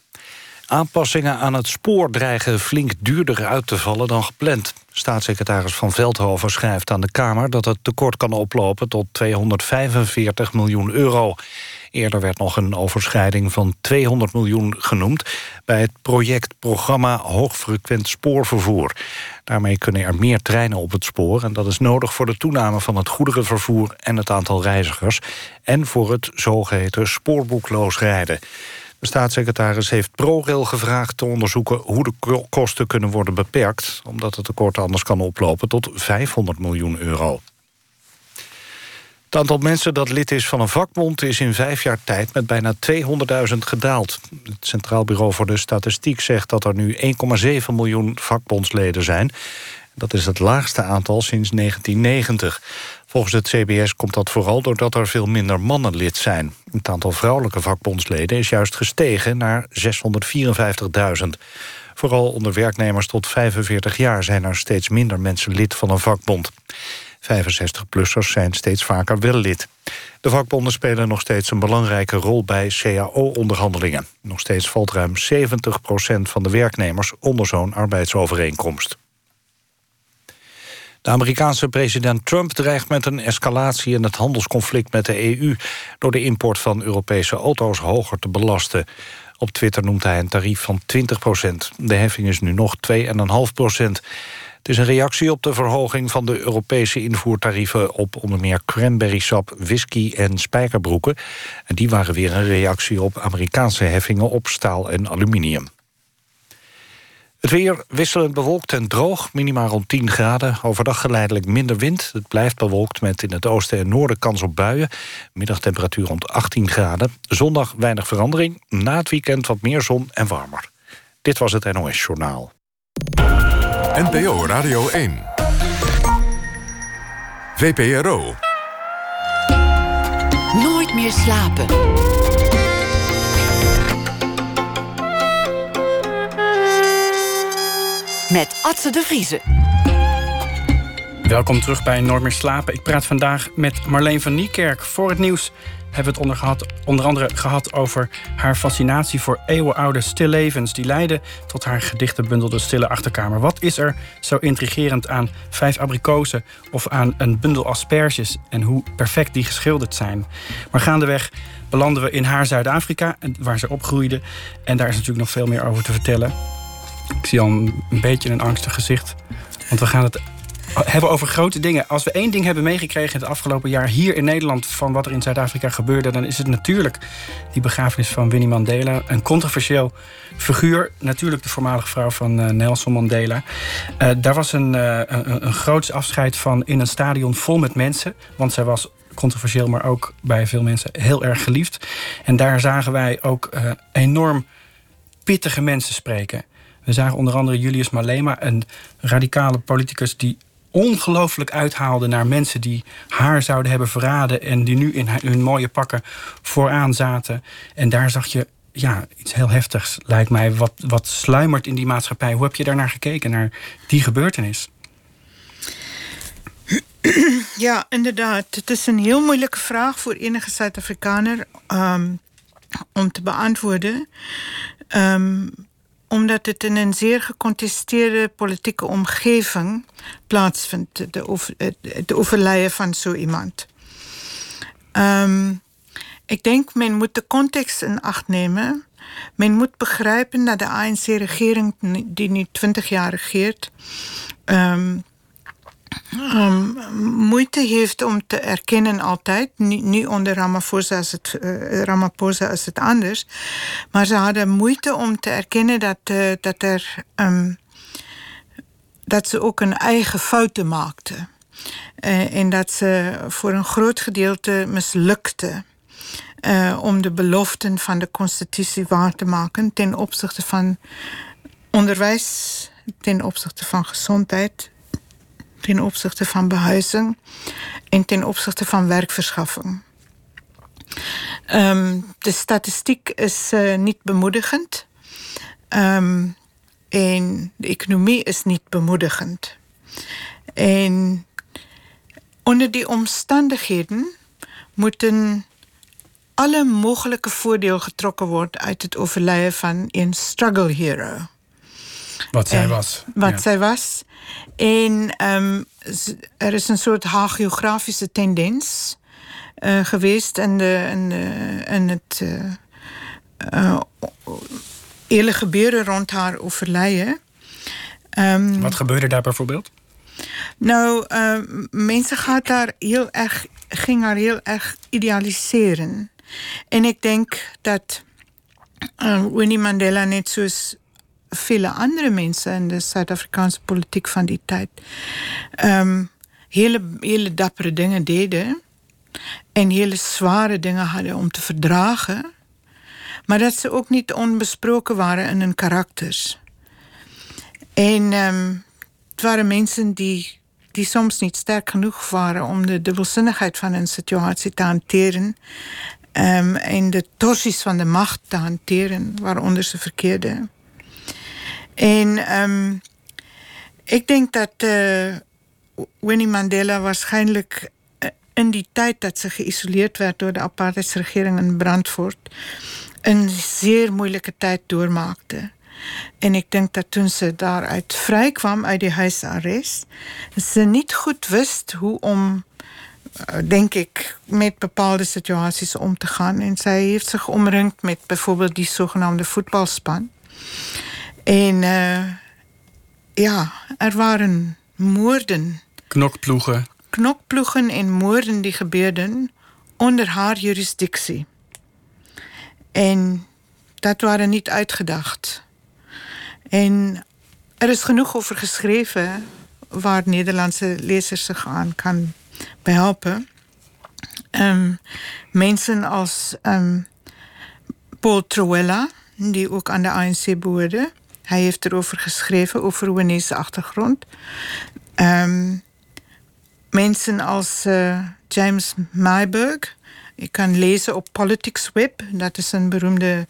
Aanpassingen aan het spoor dreigen flink duurder uit te vallen dan gepland. Staatssecretaris Van Veldhoven schrijft aan de Kamer... dat het tekort kan oplopen tot 245 miljoen euro. Eerder werd nog een overschrijding van 200 miljoen genoemd... bij het project Programma Hoogfrequent Spoorvervoer. Daarmee kunnen er meer treinen op het spoor... en dat is nodig voor de toename van het goederenvervoer... en het aantal reizigers... en voor het zogeheten spoorboekloos rijden. De staatssecretaris heeft ProRail gevraagd te onderzoeken... hoe de kosten kunnen worden beperkt... omdat het tekort anders kan oplopen tot 500 miljoen euro. Het aantal mensen dat lid is van een vakbond is in vijf jaar tijd met bijna 200.000 gedaald. Het Centraal Bureau voor de Statistiek zegt dat er nu 1,7 miljoen vakbondsleden zijn. Dat is het laagste aantal sinds 1990. Volgens het CBS komt dat vooral doordat er veel minder mannen lid zijn. Het aantal vrouwelijke vakbondsleden is juist gestegen naar 654.000. Vooral onder werknemers tot 45 jaar zijn er steeds minder mensen lid van een vakbond. 65-plussers zijn steeds vaker wel lid. De vakbonden spelen nog steeds een belangrijke rol bij cao-onderhandelingen. Nog steeds valt ruim 70% van de werknemers onder zo'n arbeidsovereenkomst. De Amerikaanse president Trump dreigt met een escalatie in het handelsconflict met de EU... door de import van Europese auto's hoger te belasten. Op Twitter noemt hij een tarief van 20 procent. De heffing is nu nog 2,5 procent. Het is een reactie op de verhoging van de Europese invoertarieven... op onder meer cranberrysap, whisky en spijkerbroeken. En die waren weer een reactie op Amerikaanse heffingen op staal en aluminium. Het weer wisselend bewolkt en droog, minimaal rond 10 graden. Overdag geleidelijk minder wind. Het blijft bewolkt met in het oosten en noorden kans op buien. Middagtemperatuur rond 18 graden. Zondag weinig verandering. Na het weekend wat meer zon en warmer. Dit was het NOS Journaal. NPO Radio 1. VPRO. Nooit meer slapen. Met Atze de Vriezen. Welkom terug bij Nooit meer slapen. Ik praat vandaag met Marleen van Niekerk. Voor het nieuws hebben we het onder, gehad, onder andere gehad over haar fascinatie voor eeuwenoude stillevens. Die leiden tot haar gedichtenbundel De Stille Achterkamer. Wat is er zo intrigerend aan vijf abrikozen of aan een bundel asperges en hoe perfect die geschilderd zijn? Maar gaandeweg belanden we in haar Zuid-Afrika, waar ze opgroeide. En daar is natuurlijk nog veel meer over te vertellen. Ik zie al een, een beetje een angstig gezicht. Want we gaan het hebben over grote dingen. Als we één ding hebben meegekregen het afgelopen jaar hier in Nederland van wat er in Zuid-Afrika gebeurde, dan is het natuurlijk die begrafenis van Winnie Mandela. Een controversieel figuur. Natuurlijk de voormalige vrouw van uh, Nelson Mandela. Uh, daar was een, uh, een, een afscheid van in een stadion vol met mensen. Want zij was controversieel, maar ook bij veel mensen heel erg geliefd. En daar zagen wij ook enorm pittige mensen spreken. We zagen onder andere Julius Malema, een radicale politicus die ongelooflijk uithaalde naar mensen die haar zouden hebben verraden en die nu in hun mooie pakken vooraan zaten. En daar zag je ja, iets heel heftigs, lijkt mij, wat, wat sluimert in die maatschappij. Hoe heb je daarnaar gekeken, naar die gebeurtenis? Ja, inderdaad. Het is een heel moeilijke vraag voor enige Zuid-Afrikaner um, om te beantwoorden. Um, omdat het in een zeer gecontesteerde politieke omgeving plaatsvindt, de, over, de overlijden van zo iemand. Um, ik denk, men moet de context in acht nemen. Men moet begrijpen dat de ANC-regering, die nu 20 jaar regeert, um, um, moeite heeft om te erkennen altijd. Nu, onder Ramaphosa is, het, uh, Ramaphosa het anders. Maar ze hadden moeite om te erkennen dat, uh, dat, er, um, dat ze ook een eigen fouten maakten. Uh, en dat ze voor een groot gedeelte mislukte. om de beloften van de constitutie waar te maken ten opzichte van onderwijs, ten opzichte van gezondheid, ten opzichte van behuizing en ten opzichte van werkverschaffing. Um, de statistiek is uh, niet bemoedigend. Um, en de economie is niet bemoedigend. En onder die omstandigheden moeten alle mogelijke voordeel getrokken worden uit het overlijden van een struggle hero. Wat zij was. Wat ja. zij was. En um, er is een soort hagiografische tendens uh, geweest in, de, in, de, in het uh, uh, hele gebeuren rond haar overlijden. Um, Wat gebeurde daar bijvoorbeeld? Nou, mensen gaan daar heel erg, ging haar heel erg idealiseren. En ik denk dat Winnie Mandela net zoals vele andere mensen in de Zuid-Afrikaanse politiek van die tijd um, hele, hele dappere dingen deden en hele zware dingen hadden om te verdragen, maar dat ze ook niet onbesproken waren in hun karakters. En um, het waren mensen die, die soms niet sterk genoeg waren om de dubbelzinnigheid van een situatie te hanteren. Um, en de torsies van de macht te hanteren waaronder ze verkeerden. En um, ik denk dat uh, Winnie Mandela waarschijnlijk uh, in die tijd dat ze geïsoleerd werd door de apartheidsregering in Brandfort, een zeer moeilijke tijd doormaakte. En ik denk dat toen ze daaruit vrij kwam uit die huisarrest, ze niet goed wist hoe om, eh, denk ik, met bepaalde situaties om te gaan. En zij heeft zich omringd met bijvoorbeeld die zogenaamde voetbalspan. En uh, ja, er waren moorden. Knokploegen. Knokploegen en moorden die gebeurden onder haar jurisdictie. En dat waren niet uitgedacht. En er is genoeg over geschreven waar Nederlandse lezers zich aan kan behelpen. Um, mensen als um, Paul Troella, die ook aan de ANC behoorde. Hij heeft erover geschreven, over Winnie's achtergrond. Um, mensen als uh, James Mayberg, je kan lezen op Politics Web. Dat is een beroemde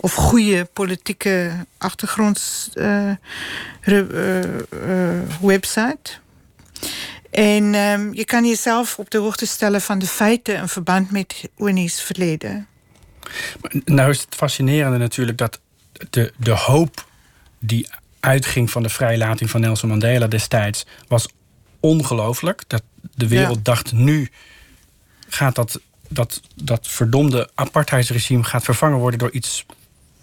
of goede politieke achtergronds uh, uh, website. En um, je kan jezelf op de hoogte stellen van de feiten in verband met Winnie's verleden. Nou is het fascinerende natuurlijk dat de, de hoop die uitging van de vrijlating van Nelson Mandela destijds was ongelooflijk. Dat de wereld dacht nu gaat dat dat dat verdomde apartheidsregime gaat vervangen worden door iets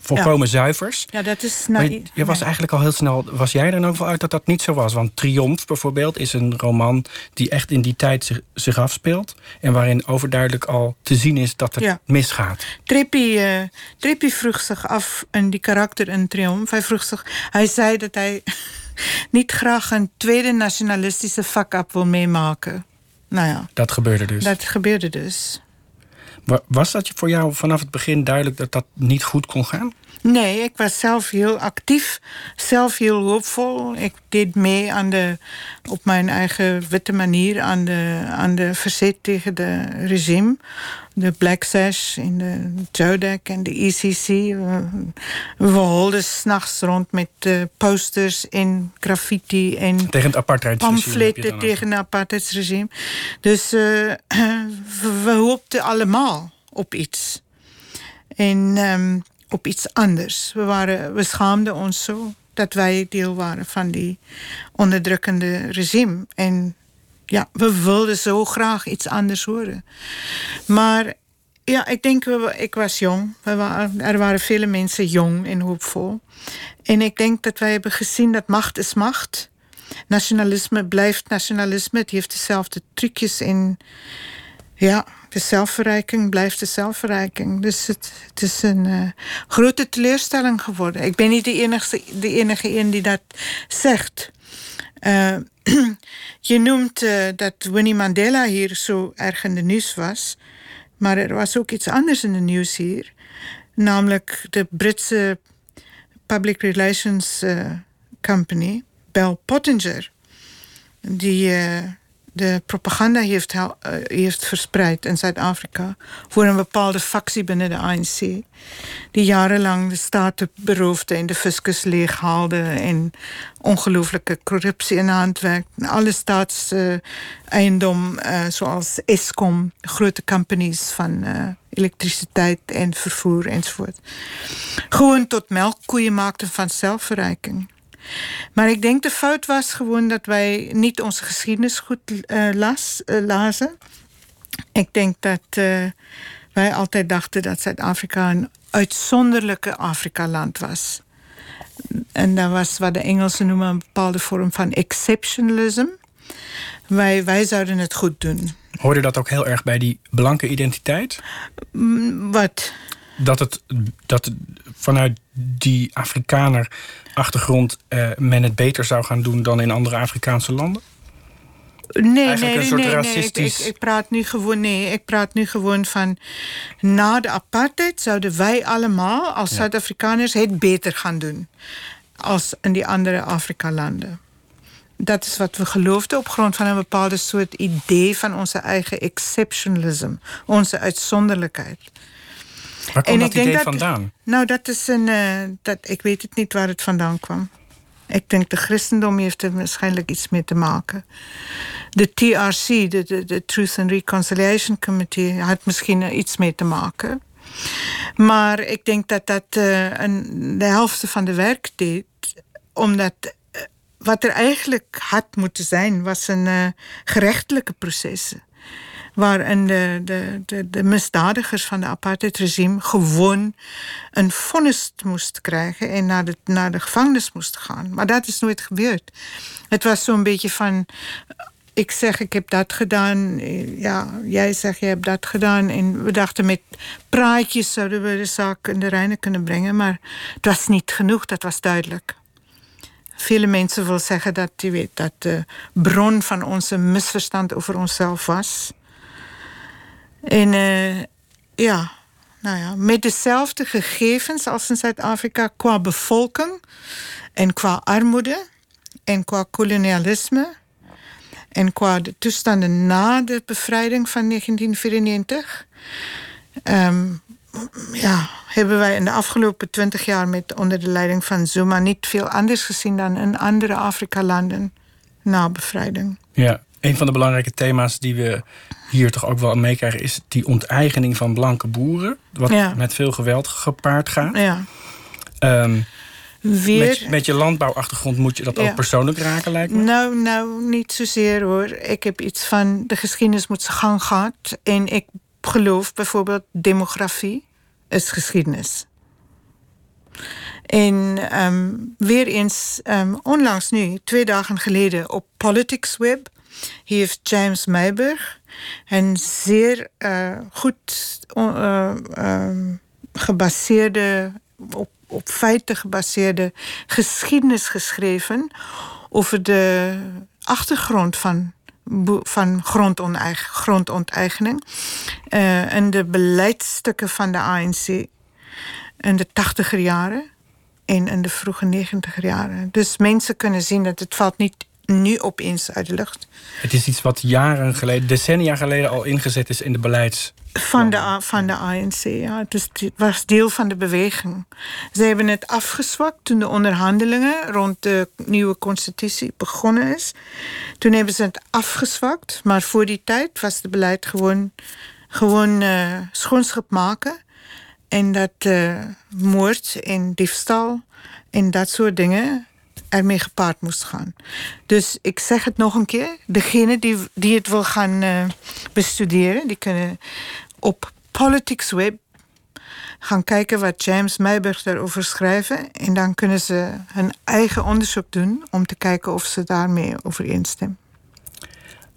volkomen zuivers. Ja, dat is Je, je was eigenlijk al heel snel. Was jij er ook wel uit dat dat niet zo was? Want Triomf bijvoorbeeld is een roman die echt in die tijd zich, zich afspeelt. En waarin overduidelijk al te zien is dat het misgaat. Trippi, uh, Trippi vroeg zich af in die karakter in Triomf. Hij vroeg zich. Hij zei dat hij niet graag een tweede nationalistische fuck-up wil meemaken. Nou ja. Dat gebeurde dus. Dat gebeurde dus. Was dat voor jou vanaf het begin duidelijk dat dat niet goed kon gaan? Nee, ik was zelf heel actief, zelf heel hoopvol. Ik deed mee aan de, op mijn eigen witte manier aan de, aan de verzet tegen de regime. De Black Sash in de Jodek en de ECC. We, we holden s'nachts rond met uh, posters en graffiti en tegen het apartheidsregime. Pamfletten tegen het apartheidsregime. Dus uh, we, we hoopten allemaal op iets. En um, op iets anders. We, waren, we schaamden ons zo dat wij deel waren van die onderdrukkende regime. En ja, we wilden zo graag iets anders horen. Maar ja, ik denk, ik was jong. Er waren vele mensen jong en hoopvol. En ik denk dat wij hebben gezien dat macht is macht. Nationalisme blijft nationalisme. Het heeft dezelfde trucjes in... Ja, de zelfverrijking blijft de zelfverrijking. Dus het, is een uh, grote teleurstelling geworden. Ik ben niet de enige, de enige die dat zegt. Uh, je noemt uh, dat Winnie Mandela hier zo erg in de nieuws was. Maar er was ook iets anders in de nieuws hier. Namelijk de Britse Public Relations Company, Bell Pottinger. Die de propaganda heeft, uh, heeft verspreid in Zuid-Afrika voor een bepaalde factie binnen de ANC. Die jarenlang de staten beroofde en de fiscus leeghaalde en ongelooflijke corruptie in de hand werkt. Alle staatseiendom, uh, zoals Eskom, grote companies van uh, elektriciteit en vervoer enzovoort. Gewoon tot melkkoeien maakten van zelfverrijking. Maar ik denk de fout was gewoon dat wij niet onze geschiedenis goed uh, las, uh, lazen. Ik denk dat uh, wij altijd dachten dat Zuid-Afrika een uitzonderlijke Afrika-land was. En dat was wat de Engelsen noemen een bepaalde vorm van exceptionalism. Wij, wij zouden het goed doen. Hoorde dat ook heel erg bij die blanke identiteit? Mm, wat? Dat het, dat vanuit die Afrikaner achtergrond uh, men het beter zou gaan doen dan in andere Afrikaanse landen? Nee, nee, nee, nee, racistisch... nee. Ik, ik, praat nu gewoon, nee, ik praat nu gewoon van na de apartheid zouden wij allemaal als ja. Zuid-Afrikaners het beter gaan doen als in die andere Afrika-landen. Dat is wat we geloofden op grond van een bepaalde soort idee van onze eigen exceptionalism, onze uitzonderlijkheid. Waar komt dat idee vandaan? Nou, dat is een. Uh, dat, ik weet het niet waar het vandaan kwam. Ik denk de christendom heeft er waarschijnlijk iets mee te maken. De TRC, de, de, de Truth and Reconciliation Committee, had misschien iets mee te maken. Maar ik denk dat dat uh, een, de helft van de werk deed. Omdat uh, wat er eigenlijk had moeten zijn, was een uh, gerechtelijke proces. Waarin de, de, de, de misdadigers van de apartheidregime gewoon een vonnis moesten krijgen en naar de, naar de gevangenis moesten gaan. Maar dat is nooit gebeurd. Het was zo'n beetje van ik zeg, ik heb dat gedaan. Ja, jij zegt, je hebt dat gedaan. En we dachten, met praatjes zouden we de zaak in de reine kunnen brengen. Maar het was niet genoeg, dat was duidelijk. Vele mensen willen zeggen dat, weet, dat de bron van onze misverstand over onszelf was. En uh, ja, nou ja, met dezelfde gegevens als in Zuid-Afrika qua bevolking en qua armoede en qua kolonialisme en qua de toestanden na de bevrijding van 1994. Um, ja, hebben wij in de afgelopen twintig jaar met onder de leiding van Zuma niet veel anders gezien dan in andere Afrika-landen na bevrijding. Ja, een van de belangrijke thema's die we hier toch ook wel meekrijgen is die onteigening van blanke boeren, wat ja. met veel geweld gepaard gaat. Ja. Um, Weer... Met, met, je landbouwachtergrond moet je dat ook persoonlijk raken, lijkt me? Nou, nou, niet zozeer hoor. Ik heb iets van de geschiedenis moet zijn gang gehad. En ik geloof bijvoorbeeld demografie is geschiedenis. En um, weer eens, um, onlangs nu, twee dagen geleden op Politics Web, heeft James Meiberg een zeer uh, goed uh, um, gebaseerde, op feiten gebaseerde geschiedenis geschreven over de achtergrond van, van grondonteigening uh, en de beleidsstukken van de ANC in de tachtiger jaren en in de vroege negentiger jaren. Dus mensen kunnen zien dat het valt niet nu opeens uit de lucht. Het is iets wat jaren geleden, decennia geleden al ingezet is in de beleids van de, van de ANC, ja. Het, was deel van de beweging. Ze hebben het afgezwakt toen de onderhandelingen rond de nieuwe constitutie begonnen is. Toen hebben ze het afgezwakt, maar voor die tijd was het beleid gewoon, gewoon uh, schoonschap maken. En dat uh, moord en diefstal en dat soort dingen ermee gepaard moest gaan. Dus ik zeg het nog een keer. Degene die, die het wil gaan uh, bestuderen, die kunnen op Politics Web gaan kijken wat James Meiberg daarover schrijven. En dan kunnen ze hun eigen onderzoek doen om te kijken of ze daarmee overeenstemmen.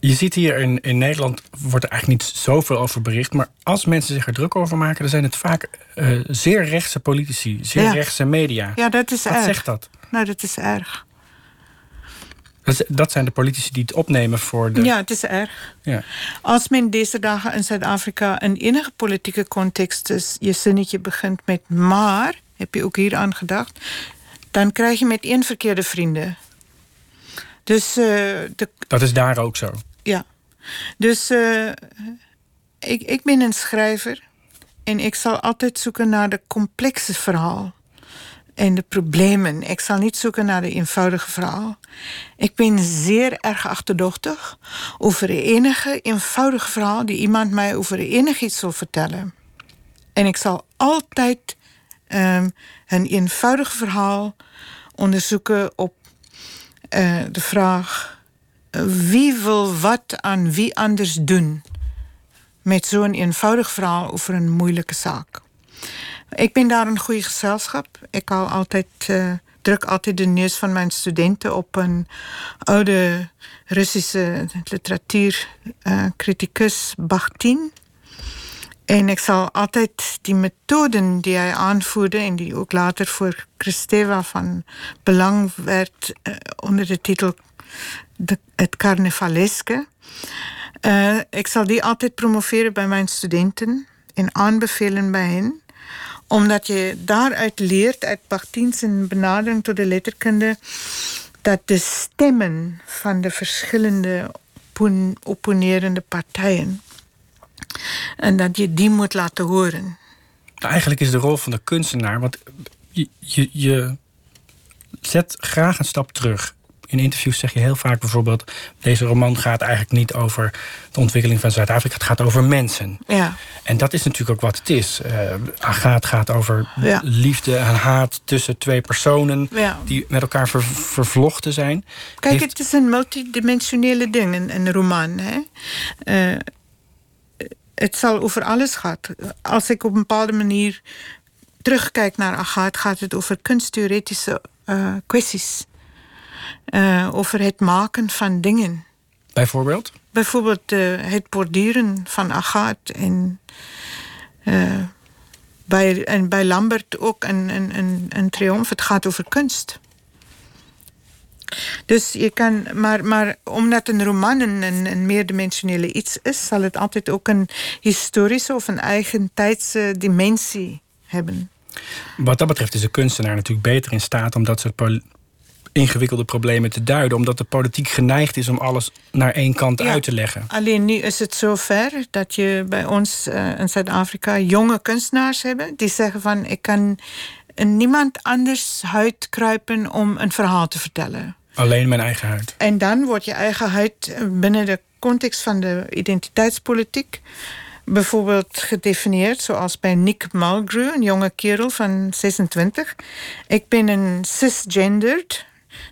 Je ziet hier in, in Nederland wordt er eigenlijk niet zoveel over bericht. Maar als mensen zich er druk over maken, dan zijn het vaak uh, zeer rechtse politici, zeer ja. rechtse media. Ja, dat is Wat erg. zegt dat? Nou, dat is erg. Dat zijn de politici die het opnemen voor de. Ja, het is erg. Ja. Als men deze dagen in Zuid-Afrika in enige politieke context dus je zinnetje begint met maar, heb je ook hier aan gedacht, dan krijg je met één verkeerde vrienden. Dus, uh, de, dat is daar ook zo. Ja. Dus uh, ik, ik ben een schrijver en ik zal altijd zoeken naar de complexe verhaal en de problemen. Ik zal niet zoeken naar de eenvoudige verhaal. Ik ben zeer erg achterdochtig over enige eenvoudige verhaal die iemand mij over enig iets wil vertellen. En ik zal altijd um, een eenvoudig verhaal onderzoeken op uh, de vraag: wie wil wat aan wie anders doen? Met zo'n eenvoudig verhaal over een moeilijke zaak. Ik ben daar een goede gezelschap. Ik hou altijd, uh, druk altijd de neus van mijn studenten op een oude Russische literatuurcriticus, uh, Bakhtin. En ik zal altijd die methoden die hij aanvoerde en die ook later voor Kristeva van belang werd uh, onder de titel Het Carnevaleske. Ik zal die altijd promoveren bij mijn studenten en aanbevelen bij hen omdat je daaruit leert, uit Bakhtin's benadering tot de letterkunde, dat de stemmen van de verschillende opponerende partijen, en dat je die moet laten horen. Eigenlijk is de rol van de kunstenaar, want je, je, je zet graag een stap terug. In interviews zeg je heel vaak bijvoorbeeld... deze roman gaat eigenlijk niet over de ontwikkeling van Zuid-Afrika. Het gaat over mensen. Ja. En dat is natuurlijk ook wat het is. Uh, Agaat gaat over Ja. liefde en haat tussen twee personen... Ja. die met elkaar ver- vervlochten zijn. Kijk, Heeft- het is een multidimensionele ding, een, een roman. Hè? Eh, het zal over alles gaan. Als ik op een bepaalde manier terugkijk naar Agathe... gaat het over kunsttheoretische eh, kwesties. Eh, over het maken van dingen. Bijvoorbeeld? Bijvoorbeeld eh, het borduren van Agathe en... eh, bij, en bij Lambert ook een, een, een, een triomf. Het gaat over kunst. Dus je kan, maar, maar omdat een roman een, een, meerdimensionele iets is, zal het altijd ook een historische of een eigen tijdse dimensie hebben. Wat dat betreft is de kunstenaar natuurlijk beter in staat... om dat soort ingewikkelde problemen te duiden. Omdat de politiek geneigd is om alles naar één kant Ja. uit te leggen. Alleen nu is het zover dat je bij ons eh, in Zuid-Afrika jonge kunstenaars hebben die zeggen van ik kan niemand anders huid kruipen om een verhaal te vertellen. Alleen mijn eigen huid. En dan wordt je eigen huid eh, binnen de context van de identiteitspolitiek bijvoorbeeld gedefinieerd, zoals bij Nick Mulgrew, een jonge kerel van 26. Ik ben een cisgendered,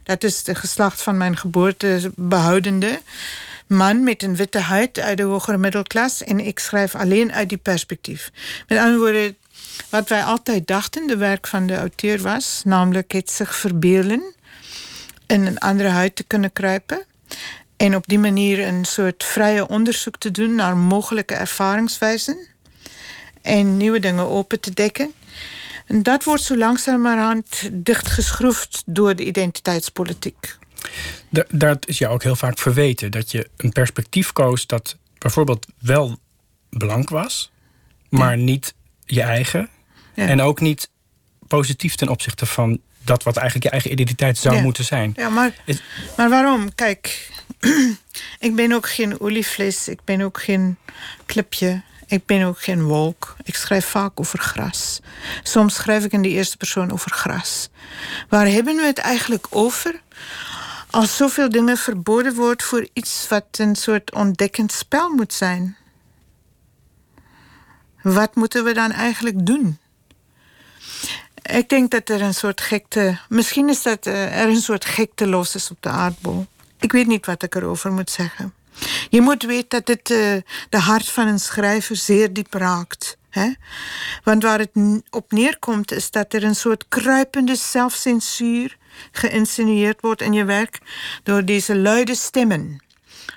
dat is de geslacht van mijn geboorte behoudende man met een witte huid uit de hogere middelklas en ik schrijf alleen uit die perspectief. Met andere woorden, wat wij altijd dachten, de werk van de auteur was, namelijk het zich verbeelden in een andere huid te kunnen kruipen. En op die manier een soort vrije onderzoek te doen naar mogelijke ervaringswijzen. En nieuwe dingen open te dekken. En dat wordt zo langzamerhand dichtgeschroefd door de identiteitspolitiek. Da- dat is jou ook heel vaak verweten. Dat je een perspectief koos dat bijvoorbeeld wel blank was... maar niet je eigen. Ja. En ook niet positief ten opzichte van dat wat eigenlijk je eigen identiteit zou Ja. moeten zijn. Ja, maar, maar waarom? Kijk, ik ben ook geen olievlees, ik ben ook geen clipje, ik ben ook geen wolk. Ik schrijf vaak over gras. Soms schrijf ik in de eerste persoon over gras. Waar hebben we het eigenlijk over? Als zoveel dingen verboden wordt voor iets wat een soort ontdekkend spel moet zijn. Wat moeten we dan eigenlijk doen? Ik denk dat er een soort gekte. Misschien is dat eh, er een soort gekte los is op de aardbol. Ik weet niet wat ik erover moet zeggen. Je moet weten dat het eh, de hart van een schrijver zeer diep raakt. Hè? Want waar het op neerkomt, is dat er een soort kruipende zelfcensuur geïnsinueerd wordt in je werk door deze luide stemmen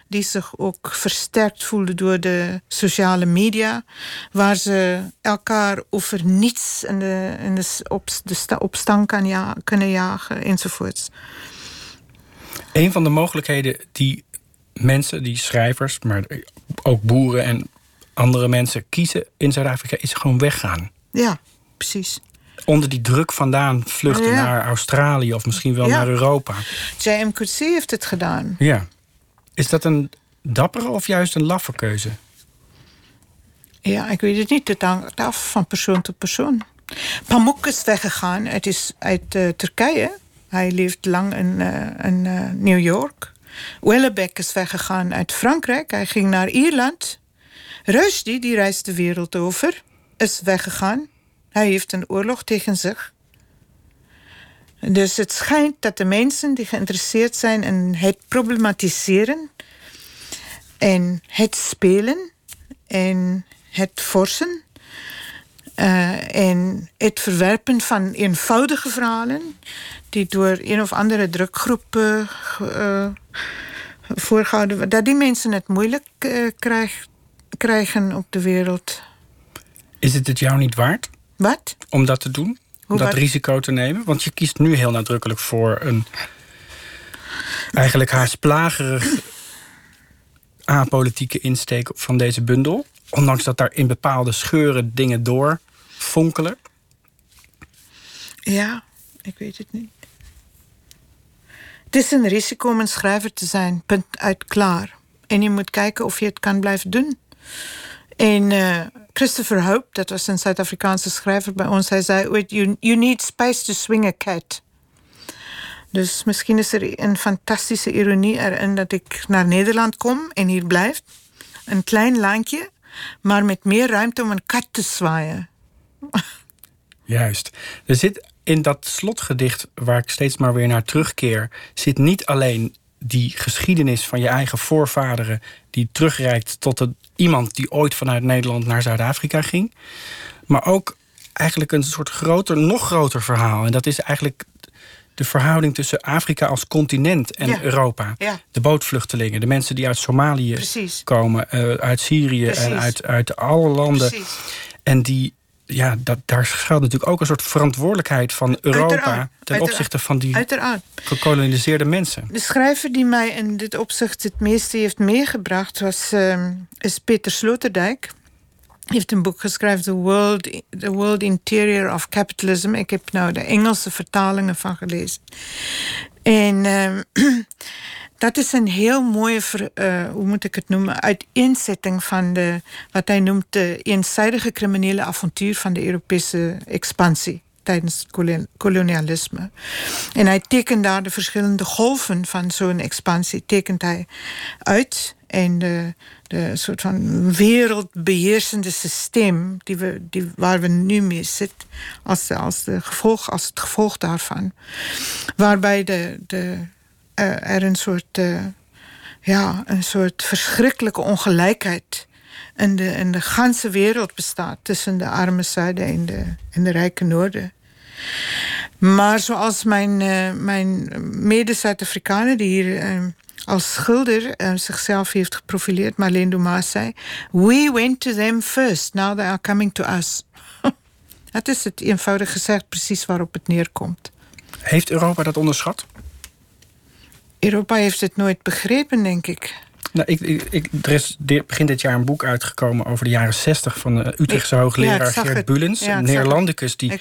die zich ook versterkt voelden door de sociale media, waar ze elkaar over niets in de, de, op, de sta- op stand kan ja, kunnen jagen enzovoorts. Een van de mogelijkheden die mensen, die schrijvers, maar ook boeren en andere mensen kiezen in Zuid-Afrika is gewoon weggaan. Ja, precies. Onder die druk vandaan vluchten Ja. naar Australië of misschien wel Ja. naar Europa. J.M. Coetzee heeft het gedaan. Ja. Is dat een dappere of juist een laffe keuze? Ja, ik weet het niet. Het hangt af van persoon tot persoon. Pamuk is weggegaan uit, is uit eh, Turkije. Hij leeft lang in, eh, in eh, New York. Wellebeck is weggegaan uit Frankrijk. Hij ging naar Ierland. Rushdie, die reist de wereld over, is weggegaan. Hij heeft een oorlog tegen zich. Dus het schijnt dat de mensen die geïnteresseerd zijn in het problematiseren en het spelen en het forsen eh, en het verwerpen van eenvoudige verhalen die door een of andere drukgroep ge- eh, voorgehouden worden, dat die mensen het moeilijk eh, krijg- krijgen op de wereld. Is het het jou niet waard Wat? om dat te doen? Om dat risico te nemen? Want je kiest nu heel nadrukkelijk voor een eigenlijk haast plagerig apolitieke insteek van deze bundel. Ondanks dat daar in bepaalde scheuren dingen door fonkelen. Ja, ik weet het niet. Het is een risico om een schrijver te zijn, punt uit klaar. En je moet kijken of je het kan blijven doen. En eh, Christopher Hope, dat was een Zuid-Afrikaanse schrijver bij ons, hij zei you, you need space to swing a cat. Dus misschien is er een fantastische ironie erin dat ik naar Nederland kom en hier blijf. Een klein landje, maar met meer ruimte om een kat te zwaaien. Juist. Er zit in dat slotgedicht, waar ik steeds maar weer naar terugkeer, zit niet alleen die geschiedenis van je eigen voorvaderen, die terugreikt tot een, iemand die ooit vanuit Nederland naar Zuid-Afrika ging, maar ook eigenlijk een soort groter, nog groter verhaal. En dat is eigenlijk de verhouding tussen Afrika als continent en Ja. Europa. Ja. De bootvluchtelingen, de mensen die uit Somalië Precies. komen, eh, uit Syrië en uit, uit alle landen. Precies. En die, ja, dat, daar schuilt natuurlijk ook een soort verantwoordelijkheid van Europa Uiteraard, ten uiteraard. opzichte van die Uiteraard. gekoloniseerde mensen. De schrijver die mij in dit opzicht het meeste heeft meegebracht was, ehm, is Peter Sloterdijk. Hij heeft een boek geschreven, The World, The World Interior of Capitalism. Ik heb nou de Engelse vertalingen van gelezen. En ehm, dat is een heel mooie, eh, hoe moet ik het noemen, uiteenzetting van de, wat hij noemt de eenzijdige criminele avontuur van de Europese expansie tijdens kolonialisme. En hij tekent daar de verschillende golven van zo'n expansie tekent hij uit. En de, de soort van wereldbeheersende systeem die we, die, waar we nu mee zitten, als, de, als, gevolg, als het gevolg daarvan. Waarbij de, de, er een soort, eh, ja, een soort verschrikkelijke ongelijkheid in de, in de ganse wereld bestaat tussen de arme zuiden en de, en de rijke noorden. Maar zoals mijn, eh, mijn mede-Zuid-Afrikanen, die hier eh, als schilder eh, zichzelf heeft geprofileerd, Marlene Dumas zei: We went to them first, now they are coming to us. Dat is het eenvoudig gezegd precies waarop het neerkomt. Heeft Europa dat onderschat? Europa heeft het nooit begrepen, denk ik. Nou, ik, ik, ik- er is begin dit jaar een boek uitgekomen over de jaren 60 van de Utrechtse hoogleraar ja, Geert. Bulens. Ja, een. Neerlandicus die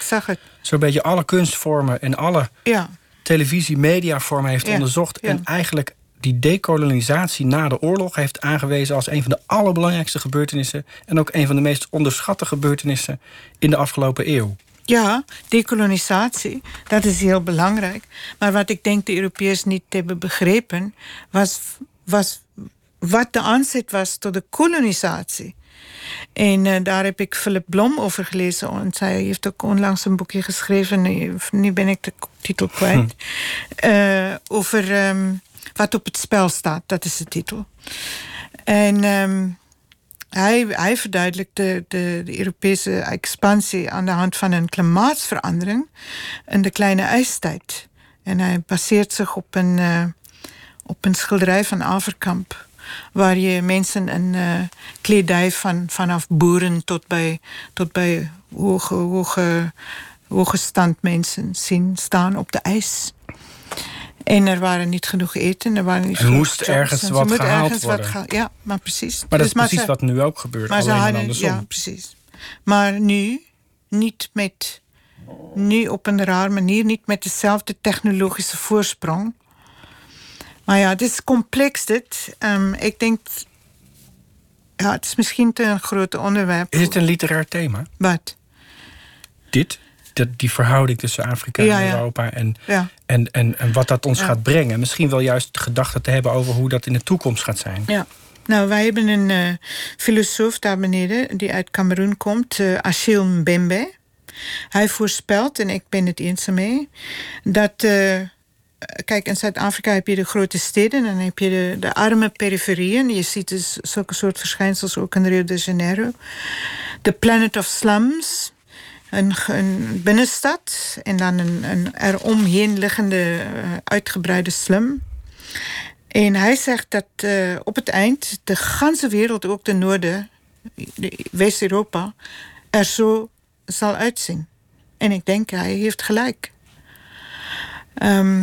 zo'n beetje alle kunstvormen en alle Ja, televisie-mediavormen heeft Ja, onderzocht. En eigenlijk die dekolonisatie na de oorlog heeft aangewezen als een van de allerbelangrijkste gebeurtenissen. En ook een van de meest onderschatte gebeurtenissen in de afgelopen eeuw. Ja, dekolonisatie, dat is heel belangrijk. Maar wat ik denk de Europeërs niet hebben begrepen, was, was wat de aanzet was tot de kolonisatie. En eh, daar heb ik Philip Blom over gelezen. En zij heeft ook onlangs een boekje geschreven. Nu, nu ben ik de titel kwijt. Eh, over ehm, wat op het spel staat. Dat is de titel. En ehm, hij, hij verduidelijkt de, de, Europese expansie aan de hand van een klimaatsverandering in de kleine ijstijd. En hij baseert zich op een, eh, op een schilderij van Averkamp. Waar je mensen in eh, kledij van, vanaf boeren tot bij, tot bij hoge, hoge, hoge standmensen zien staan op de ijs. En er waren niet genoeg eten. Er, waren niet Er moest ergens wat moeten gehaald ergens wat worden. geha- ja, maar precies. Maar dat Dus is precies ze- wat nu ook gebeurt. maar ze hadden, ja, precies. Maar nu niet met, nu op een raar manier, niet met dezelfde technologische voorsprong. Maar ja, het is complex dit. Ehm, ik denk, ja, het is misschien te een groot onderwerp. Is het een literair thema? Wat? Dit? Dat, die verhouding tussen Afrika en ja. Europa en, Ja. en, en, en wat dat ons gaat brengen. Misschien wel juist de gedachte te hebben over hoe dat in de toekomst gaat zijn. Ja. Nou, wij hebben een eh, filosoof daar beneden die uit Cameroen komt, eh Achille Mbembe. Hij voorspelt, en ik ben het eens mee, dat. eh, kijk, in Zuid-Afrika heb je de grote steden en dan heb je de, de arme periferieën. Je ziet dus zulke soort verschijnsels ook in Rio de Janeiro. De Planet of Slums. Een, binnenstad en dan een, een eromheen liggende eh, uitgebreide slum. En hij zegt dat eh, op het eind de ganse wereld, ook de Noorden, de- West-Europa, er zo zal uitzien. En ik denk, hij heeft gelijk. Ehm,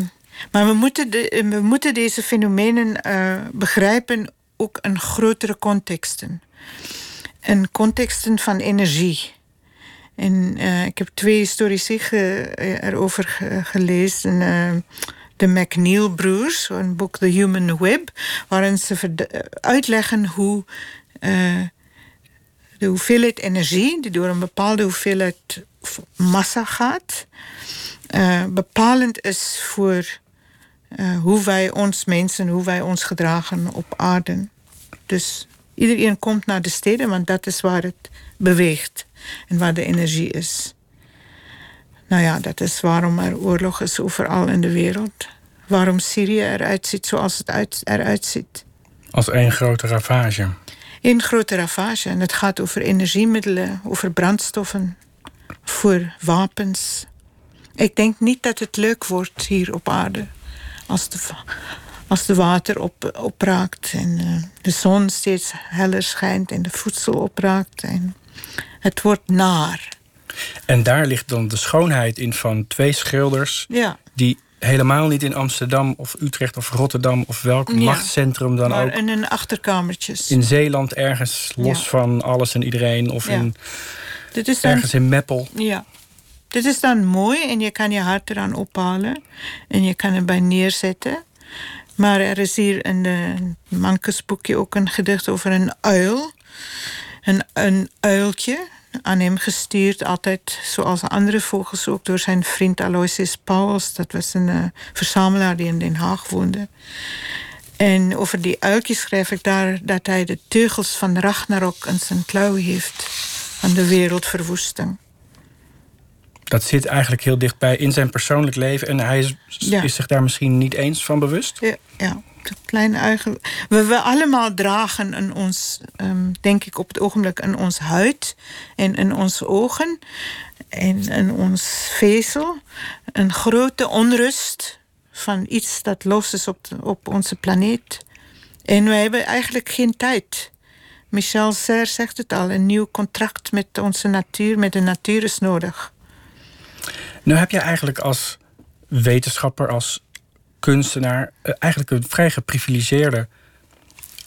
maar we moeten, de, we moeten deze fenomenen eh, begrijpen ook in grotere contexten. In contexten van energie. En eh, ik heb twee historici eh, erover ge- gelezen. eh, de McNeil-broers, een boek The Human Web, waarin ze uitleggen hoe de hoeveelheid energie, die door een bepaalde hoeveelheid massa gaat, bepalend is voor uh, hoe wij ons mensen, hoe wij ons gedragen op aarde. Dus iedereen komt naar de steden, want dat is waar het beweegt en waar de energie is. Nou ja, dat is waarom er oorlog is overal in de wereld. Waarom Syrië eruit ziet zoals het uit, eruit ziet. Als één grote ravage. Eén grote ravage. En het gaat over energiemiddelen, over brandstoffen, voor wapens. Ik denk niet dat het leuk wordt hier op aarde. Als de, als de water op, opraakt en uh, de zon steeds heller schijnt en de voedsel opraakt. En het wordt naar. En daar ligt dan de schoonheid in van twee schilders... Ja. die helemaal niet in Amsterdam of Utrecht of Rotterdam... of welk Ja. machtscentrum dan maar ook... in een achterkamertjes. in Zeeland ergens los Ja. van alles en iedereen... of in, Dit is dan, ergens in Meppel. ja. Dit is dan mooi en je kan je hart eraan ophalen. En je kan erbij neerzetten. Maar er is hier in de Mankes boekje ook een gedicht over een uil. Een, een uiltje, aan hem gestuurd, altijd zoals andere vogels ook door zijn vriend Aloysius Pauwels. Dat was een eh, verzamelaar die in Den Haag woonde. En over die uiltjes schrijf ik daar dat hij de teugels van Ragnarok in zijn klauw heeft. Van de wereldverwoesting. Dat zit eigenlijk heel dichtbij in zijn persoonlijk leven... en hij is, Ja. is zich daar misschien niet eens van bewust. Ja, ja de kleine eigen. We, we allemaal dragen in ons, ehm, denk ik op het ogenblik, in ons huid en in onze ogen en in ons vezel een grote onrust van iets dat los is op, op onze planeet. En we hebben eigenlijk geen tijd. Michel Serres zegt het al: een nieuw contract met onze natuur, met de natuur is nodig. Nu heb je eigenlijk als wetenschapper, als kunstenaar... eh, eigenlijk een vrij geprivilegeerde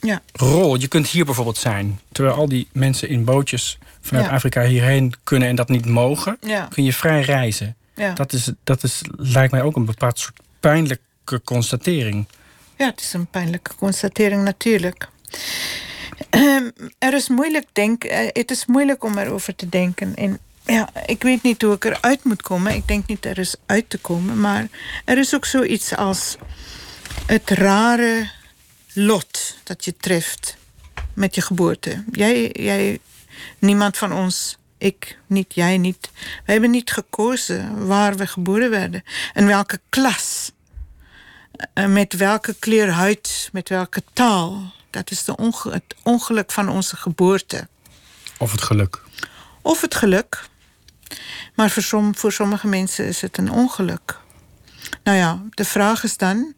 Ja, rol. Je kunt hier bijvoorbeeld zijn. Terwijl al die mensen in bootjes vanuit Ja. Afrika hierheen kunnen en dat niet mogen... Ja. kun je vrij reizen. Dat, is, dat is, lijkt mij ook een bepaald soort pijnlijke constatering. Ja, het is een pijnlijke constatering natuurlijk. Ehm, er is moeilijk denk, eh, het is moeilijk om erover te denken. En ja, ik weet niet hoe ik eruit moet komen. Ik denk niet er is uit te komen. Maar er is ook zoiets als het rare lot dat je treft met je geboorte. Jij, jij, niemand van ons, ik niet, jij niet. We hebben niet gekozen waar we geboren werden. En welke klas. Eh, met welke kleur huid, met welke taal. Dat is de onge- het ongeluk van onze geboorte. Of het geluk. Of het geluk. Maar voor, som, voor sommige mensen is het een ongeluk. Nou ja, de vraag is dan,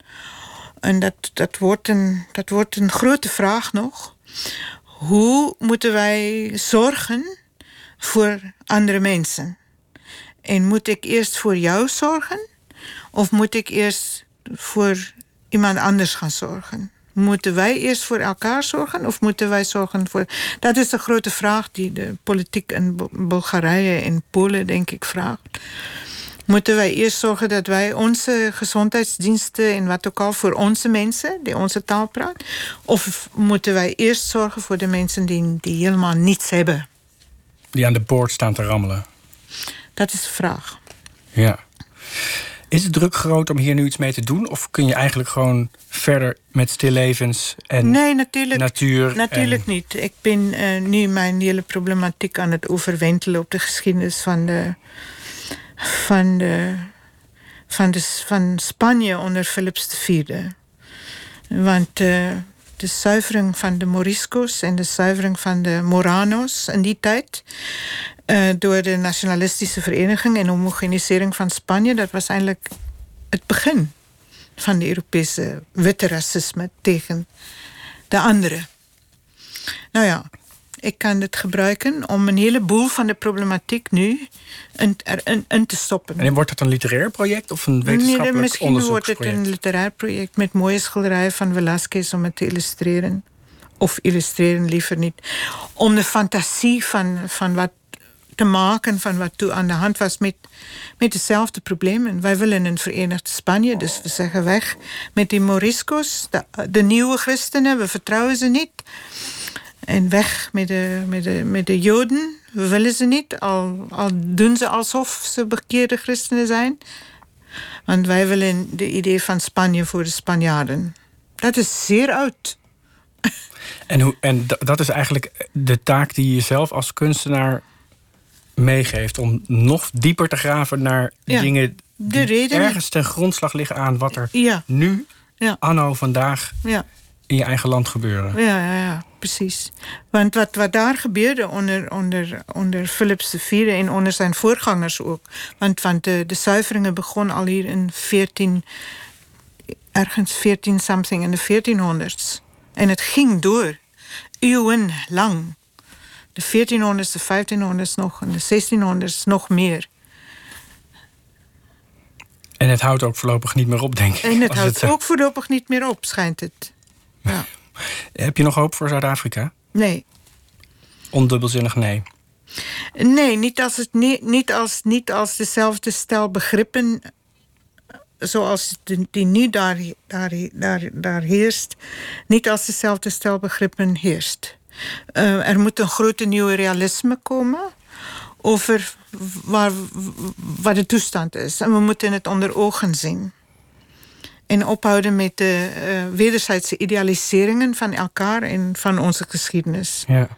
en dat, dat, wordt een, dat wordt een grote vraag nog. Hoe moeten wij zorgen voor andere mensen? En moet ik eerst voor jou zorgen? Of moet ik eerst voor iemand anders gaan zorgen? Moeten wij eerst voor elkaar zorgen of moeten wij zorgen voor. Dat is de grote vraag die de politiek in Bul- Bulgarije en Polen, denk ik, vraagt. Moeten wij eerst zorgen dat wij onze gezondheidsdiensten en wat ook al voor onze mensen die onze taal praten? Of moeten wij eerst zorgen voor de mensen die, die helemaal niets hebben? Die aan de boord staan te rammelen. Dat is de vraag. Ja. Is de druk groot om hier nu iets mee te doen? Of kun je eigenlijk gewoon verder met stillevens en Nee, natuurlijk. natuur? Natuurlijk en- niet. Ik ben eh, nu mijn hele problematiek aan het overwentelen op de geschiedenis van de. van, de, van, de, van Spanje onder Philips IV. Want eh, de zuivering van de Moriscos en de zuivering van de Moranos in die tijd. Eh, door de nationalistische vereniging en homogenisering van Spanje, dat was eigenlijk het begin van de Europese witte racisme tegen de anderen. Nou ja, ik kan het gebruiken om een heleboel van de problematiek nu in, in te stoppen. En wordt dat een literair project of een Nee, wetenschappelijk misschien wordt het een literair project met mooie schilderijen van Velázquez om het te illustreren. Of illustreren liever niet. Om de fantasie van, van wat te maken van wat toen aan de hand was met, met dezelfde problemen. Wij willen een verenigd Spanje, dus we zeggen weg met die Moriscos, de, nieuwe christenen, we vertrouwen ze niet. En weg met de, met de, met de Joden, we willen ze niet, al, al doen ze alsof ze bekeerde christenen zijn. Want wij willen de idee van Spanje voor de Spanjaarden. Dat is zeer oud. En, hoe, en dat is eigenlijk de taak die je zelf als kunstenaar meegeeft. Om nog dieper te graven naar dingen de die ergens ten grondslag liggen aan wat er ja. nu, ja. anno vandaag, in je eigen land gebeuren. Ja, ja, ja precies. Want wat, wat daar gebeurde onder, onder, onder Philips IV en onder zijn voorgangers ook. Want, want de, de zuiveringen begonnen al hier in 14, ergens 14 something in de 1400s. En het ging door, eeuwenlang. De 1400s, de 1500s nog en de 1600s nog meer. En het houdt ook voorlopig niet meer op, denk ik. En het houdt ook voorlopig niet meer op, schijnt het. Ja. Heb je nog hoop voor Zuid-Afrika? Nee. Ondubbelzinnig nee. Nee, niet als, het, niet, niet, als, niet als dezelfde stel begrippen zoals die nu daar, daar, daar, daar heerst, niet als dezelfde stel begrippen heerst. Uh, er moet een grote nieuwe realisme komen over waar, waar de toestand is. En we moeten het onder ogen zien. En ophouden met de uh, wederzijdse idealiseringen van elkaar en van onze geschiedenis. Ja.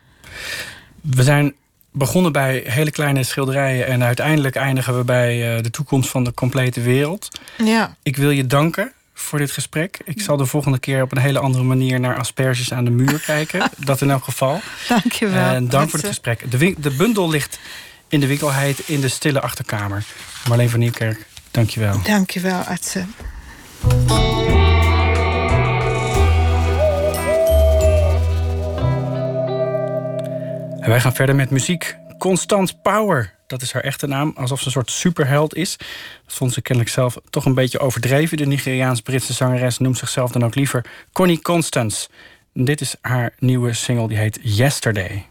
We zijn begonnen bij hele kleine schilderijen en uiteindelijk eindigen we bij uh, de toekomst van de complete wereld. Ja. Ik wil je danken voor dit gesprek. Ik zal de volgende keer op een hele andere manier naar asperges aan de muur kijken. Dat in elk geval. Dank je wel. En dank voor het gesprek. De, de bundel ligt in de winkelheid in de stille achterkamer. Marleen van Nieuwkerk, dank je wel. Dank je wel, Atze. En wij gaan verder met muziek. Constant Power, dat is haar echte naam. Alsof ze een soort superheld is. Dat vond ze kennelijk zelf toch een beetje overdreven. De Nigeriaans-Britse zangeres noemt zichzelf dan ook liever Connie Constance. dit is haar nieuwe single, die heet Yesterday.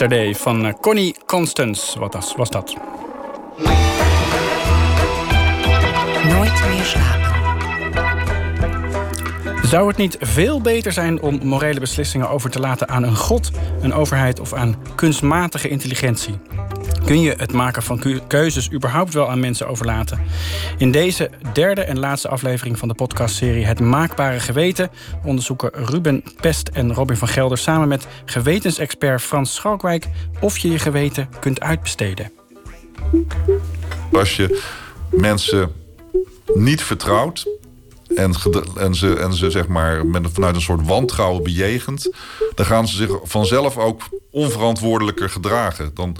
Yesterday van eh, Connie Constance wat was, was dat. Nooit meer slapen. Zou het niet veel beter zijn om morele beslissingen over te laten aan een god, een overheid of aan kunstmatige intelligentie? Kun je het maken van keu- keuzes überhaupt wel aan mensen overlaten? In deze derde en laatste aflevering van de podcastserie Het Maakbare Geweten onderzoeken Ruben Pest en Robin van Gelder samen met gewetensexpert Frans Schalkwijk of je je geweten kunt uitbesteden. Als je mensen niet vertrouwt en, en ze, en ze zeg maar met, vanuit een soort wantrouwen bejegent, dan gaan ze zich vanzelf ook onverantwoordelijker gedragen. Dan,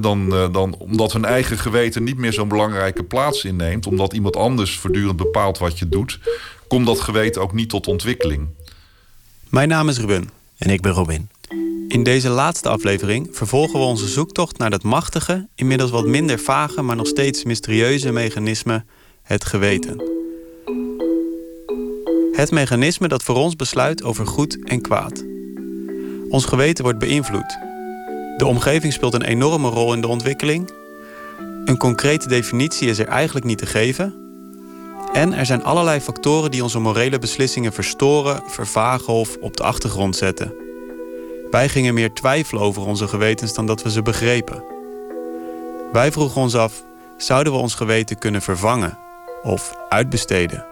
dan, eh, dan, omdat hun eigen geweten niet meer zo'n belangrijke plaats inneemt, omdat iemand anders voortdurend bepaalt wat je doet, komt dat geweten ook niet tot ontwikkeling. Mijn naam is Ruben. En ik ben Robin. In deze laatste aflevering vervolgen we onze zoektocht naar dat machtige, inmiddels wat minder vage, maar nog steeds mysterieuze mechanisme, het geweten. Het mechanisme dat voor ons besluit over goed en kwaad. Ons geweten wordt beïnvloed. De omgeving speelt een enorme rol in de ontwikkeling. Een concrete definitie is er eigenlijk niet te geven. En er zijn allerlei factoren die onze morele beslissingen verstoren, vervagen of op de achtergrond zetten. Wij gingen meer twijfelen over onze gewetens dan dat we ze begrepen. Wij vroegen ons af: zouden we ons geweten kunnen vervangen of uitbesteden?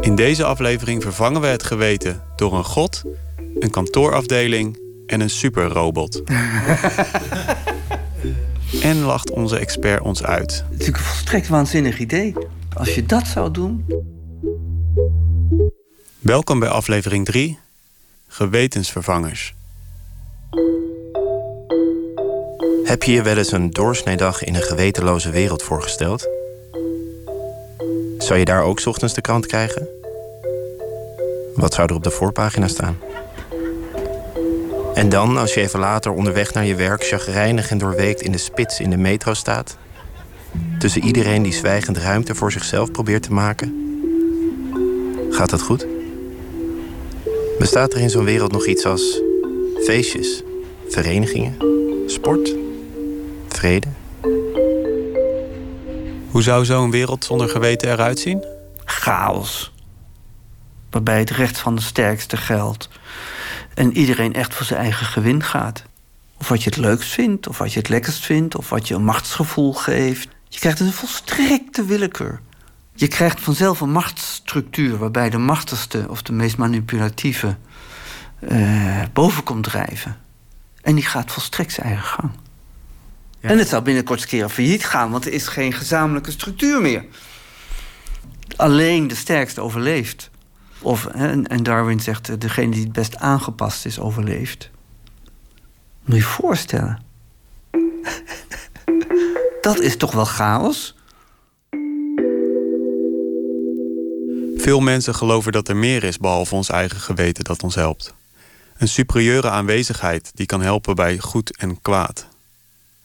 In deze aflevering vervangen we het geweten door een god, een kantoorafdeling en een superrobot. en lacht onze expert ons uit. Het is natuurlijk een volstrekt waanzinnig idee. Als je dat zou doen. Welkom bij aflevering 3: Gewetensvervangers. Heb je je wel eens een doorsneedag in een gewetenloze wereld voorgesteld? Zou je daar ook 's ochtends de krant krijgen? Wat zou er op de voorpagina staan? En dan, als je even later onderweg naar je werk chagrijnig en doorweekt in de spits in de metro staat, tussen iedereen die zwijgend ruimte voor zichzelf probeert te maken, gaat dat goed? Bestaat er in zo'n wereld nog iets als feestjes, verenigingen, sport, vrede? Hoe zou zo'n wereld zonder geweten eruit zien? chaos. Waarbij het recht van de sterkste geldt. En iedereen echt voor zijn eigen gewin gaat. Of wat je het leukst vindt, of wat je het lekkerst vindt, of wat je een machtsgevoel geeft. Je krijgt een volstrekte willekeur. Je krijgt vanzelf een machtsstructuur waarbij de machtigste of de meest manipulatieve eh, boven komt drijven. En die gaat volstrekt zijn eigen gang. En het zal binnenkort een keer failliet gaan, want er is geen gezamenlijke structuur meer. Alleen de sterkste overleeft. Of, hè, en en Darwin zegt, eh, degene die het best aangepast is, overleeft. Moet je je voorstellen. Dat is toch wel chaos? Veel mensen geloven dat er meer is behalve ons eigen geweten dat ons helpt. Een superieure aanwezigheid die kan helpen bij goed en kwaad.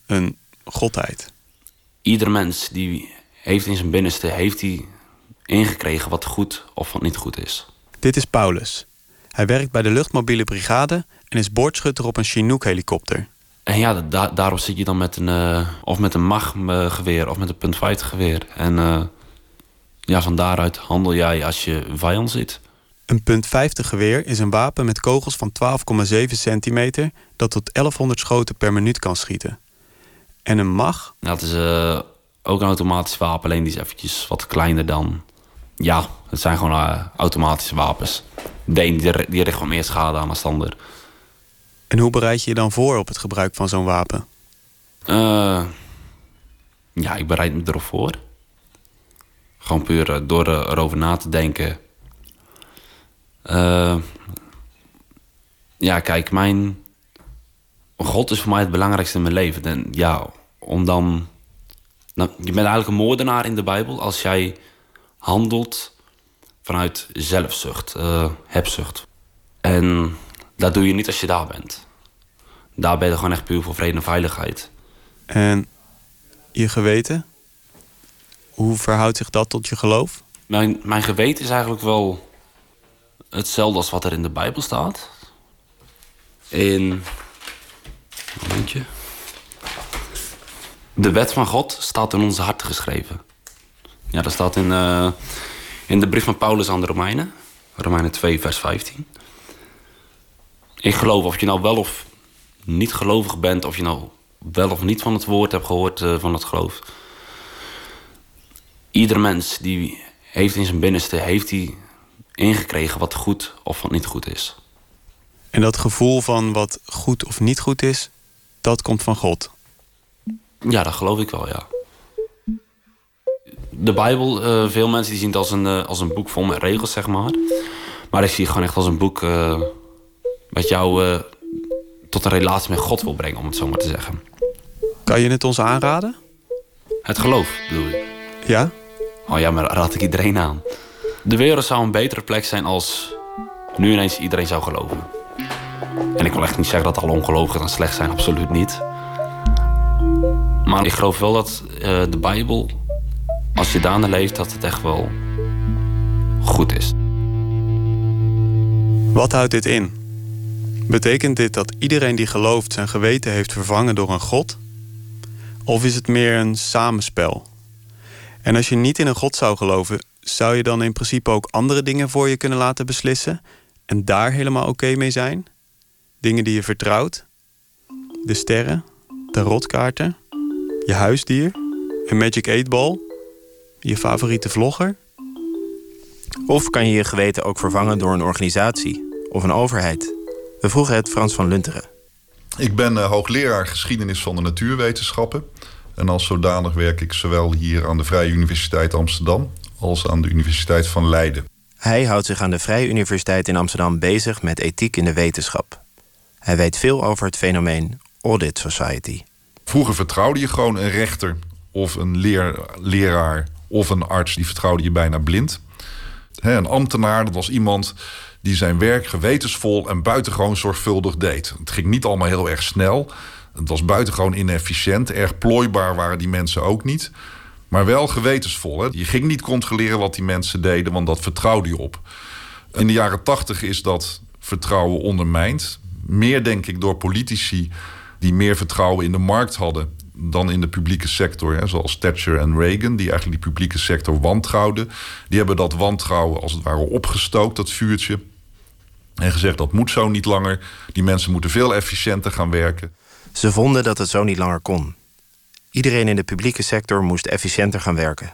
Een godheid. ieder mens die heeft in zijn binnenste heeft hij ingekregen wat goed of wat niet goed is. Dit is Paulus. Hij werkt bij de luchtmobiele brigade en is boordschutter op een Chinook-helikopter. En ja, da daarop zit je dan met een, eh, of met een mag-geweer of met een punt geweer. En eh, ja, van daaruit handel jij als je vijand zit. Een punt 50 geweer is een wapen met kogels van 12,7 centimeter dat tot 1100 schoten per minuut kan schieten. En een mag, het is eh, ook een automatisch wapen, alleen die is eventjes wat kleiner dan... Ja, het zijn gewoon eh, automatische wapens. De een die, die richt gewoon meer schade aan dan de ander. en hoe bereid je je dan voor op het gebruik van zo'n wapen? Eh, ja, ik bereid me erop voor. Gewoon puur eh, door erover na te denken. Ja, kijk, mijn... God is voor mij het belangrijkste in mijn leven. En ja, om dan... Nou, je bent eigenlijk een moordenaar in de Bijbel als jij handelt vanuit zelfzucht, eh, hebzucht. En dat doe je niet als je daar bent. Daar ben je gewoon echt puur voor vrede en veiligheid. En je geweten? Hoe verhoudt zich dat tot je geloof? Mijn, mijn geweten is eigenlijk wel hetzelfde als wat er in de Bijbel staat. In Momentje. De wet van God staat in onze harten geschreven. Ja, dat staat in, eh, in de brief van Paulus aan de Romeinen. Romeinen 2, vers 15. Ik geloof of je nou wel of niet gelovig bent... of je nou wel of niet van het woord hebt gehoord eh, van het geloof. Ieder mens die heeft in zijn binnenste... heeft hij ingekregen wat goed of wat niet goed is. En dat gevoel van wat goed of niet goed is, dat komt van God. Ja, dat geloof ik wel, ja. De Bijbel, eh, veel mensen die zien het als een, eh, als een boek vol met regels, zeg maar. Maar ik zie het gewoon echt als een boek eh, wat jou tot een relatie met God wil brengen, om het zo maar te zeggen. Kan je het ons aanraden? Het geloof, bedoel je? Ja? Oh ja, maar daar raad ik iedereen aan. De wereld zou een betere plek zijn als nu ineens iedereen zou geloven. En ik wil echt niet zeggen dat alle ongelovigen dan slecht zijn, absoluut niet. Maar ik geloof wel dat de Bijbel, als je daarna leeft, dat het echt wel goed is. Wat houdt dit in? Betekent dit dat iedereen die gelooft zijn geweten heeft vervangen door een God? Of is het meer een samenspel? En als je niet in een God zou geloven, zou je dan in principe ook andere dingen voor je kunnen laten beslissen en daar helemaal oké mee zijn? Dingen die je vertrouwt? De sterren, de rotkaarten, je huisdier, een Magic 8 ball, je favoriete vlogger? Of kan je je geweten ook vervangen door een organisatie of een overheid? We vroegen het Frans van Lunteren. Ik ben eh, hoogleraar geschiedenis van de natuurwetenschappen. En als zodanig werk ik zowel hier aan de Vrije Universiteit Amsterdam als aan de Universiteit van Leiden. Hij houdt zich aan de Vrije Universiteit in Amsterdam bezig met ethiek in de wetenschap. Hij weet veel over het fenomeen Audit Society. Vroeger vertrouwde je gewoon een rechter of een leer, leraar of een arts. Die vertrouwde je bijna blind. Een ambtenaar, dat was iemand die zijn werk gewetensvol en buitengewoon zorgvuldig deed. Het ging niet allemaal heel erg snel. Het was buitengewoon inefficiënt. Erg plooibaar waren die mensen ook niet. Maar wel gewetensvol. Je ging niet controleren wat die mensen deden, want dat vertrouwde je op. In de jaren tachtig is dat vertrouwen ondermijnd. Meer denk ik door politici die meer vertrouwen in de markt hadden dan in de publieke sector. Hè, zoals Thatcher en Reagan, die eigenlijk die publieke sector wantrouwden. Die hebben dat wantrouwen als het ware opgestookt, dat vuurtje. En gezegd dat moet zo niet langer. Die mensen moeten veel efficiënter gaan werken. Ze vonden dat het zo niet langer kon. Iedereen in de publieke sector moest efficiënter gaan werken.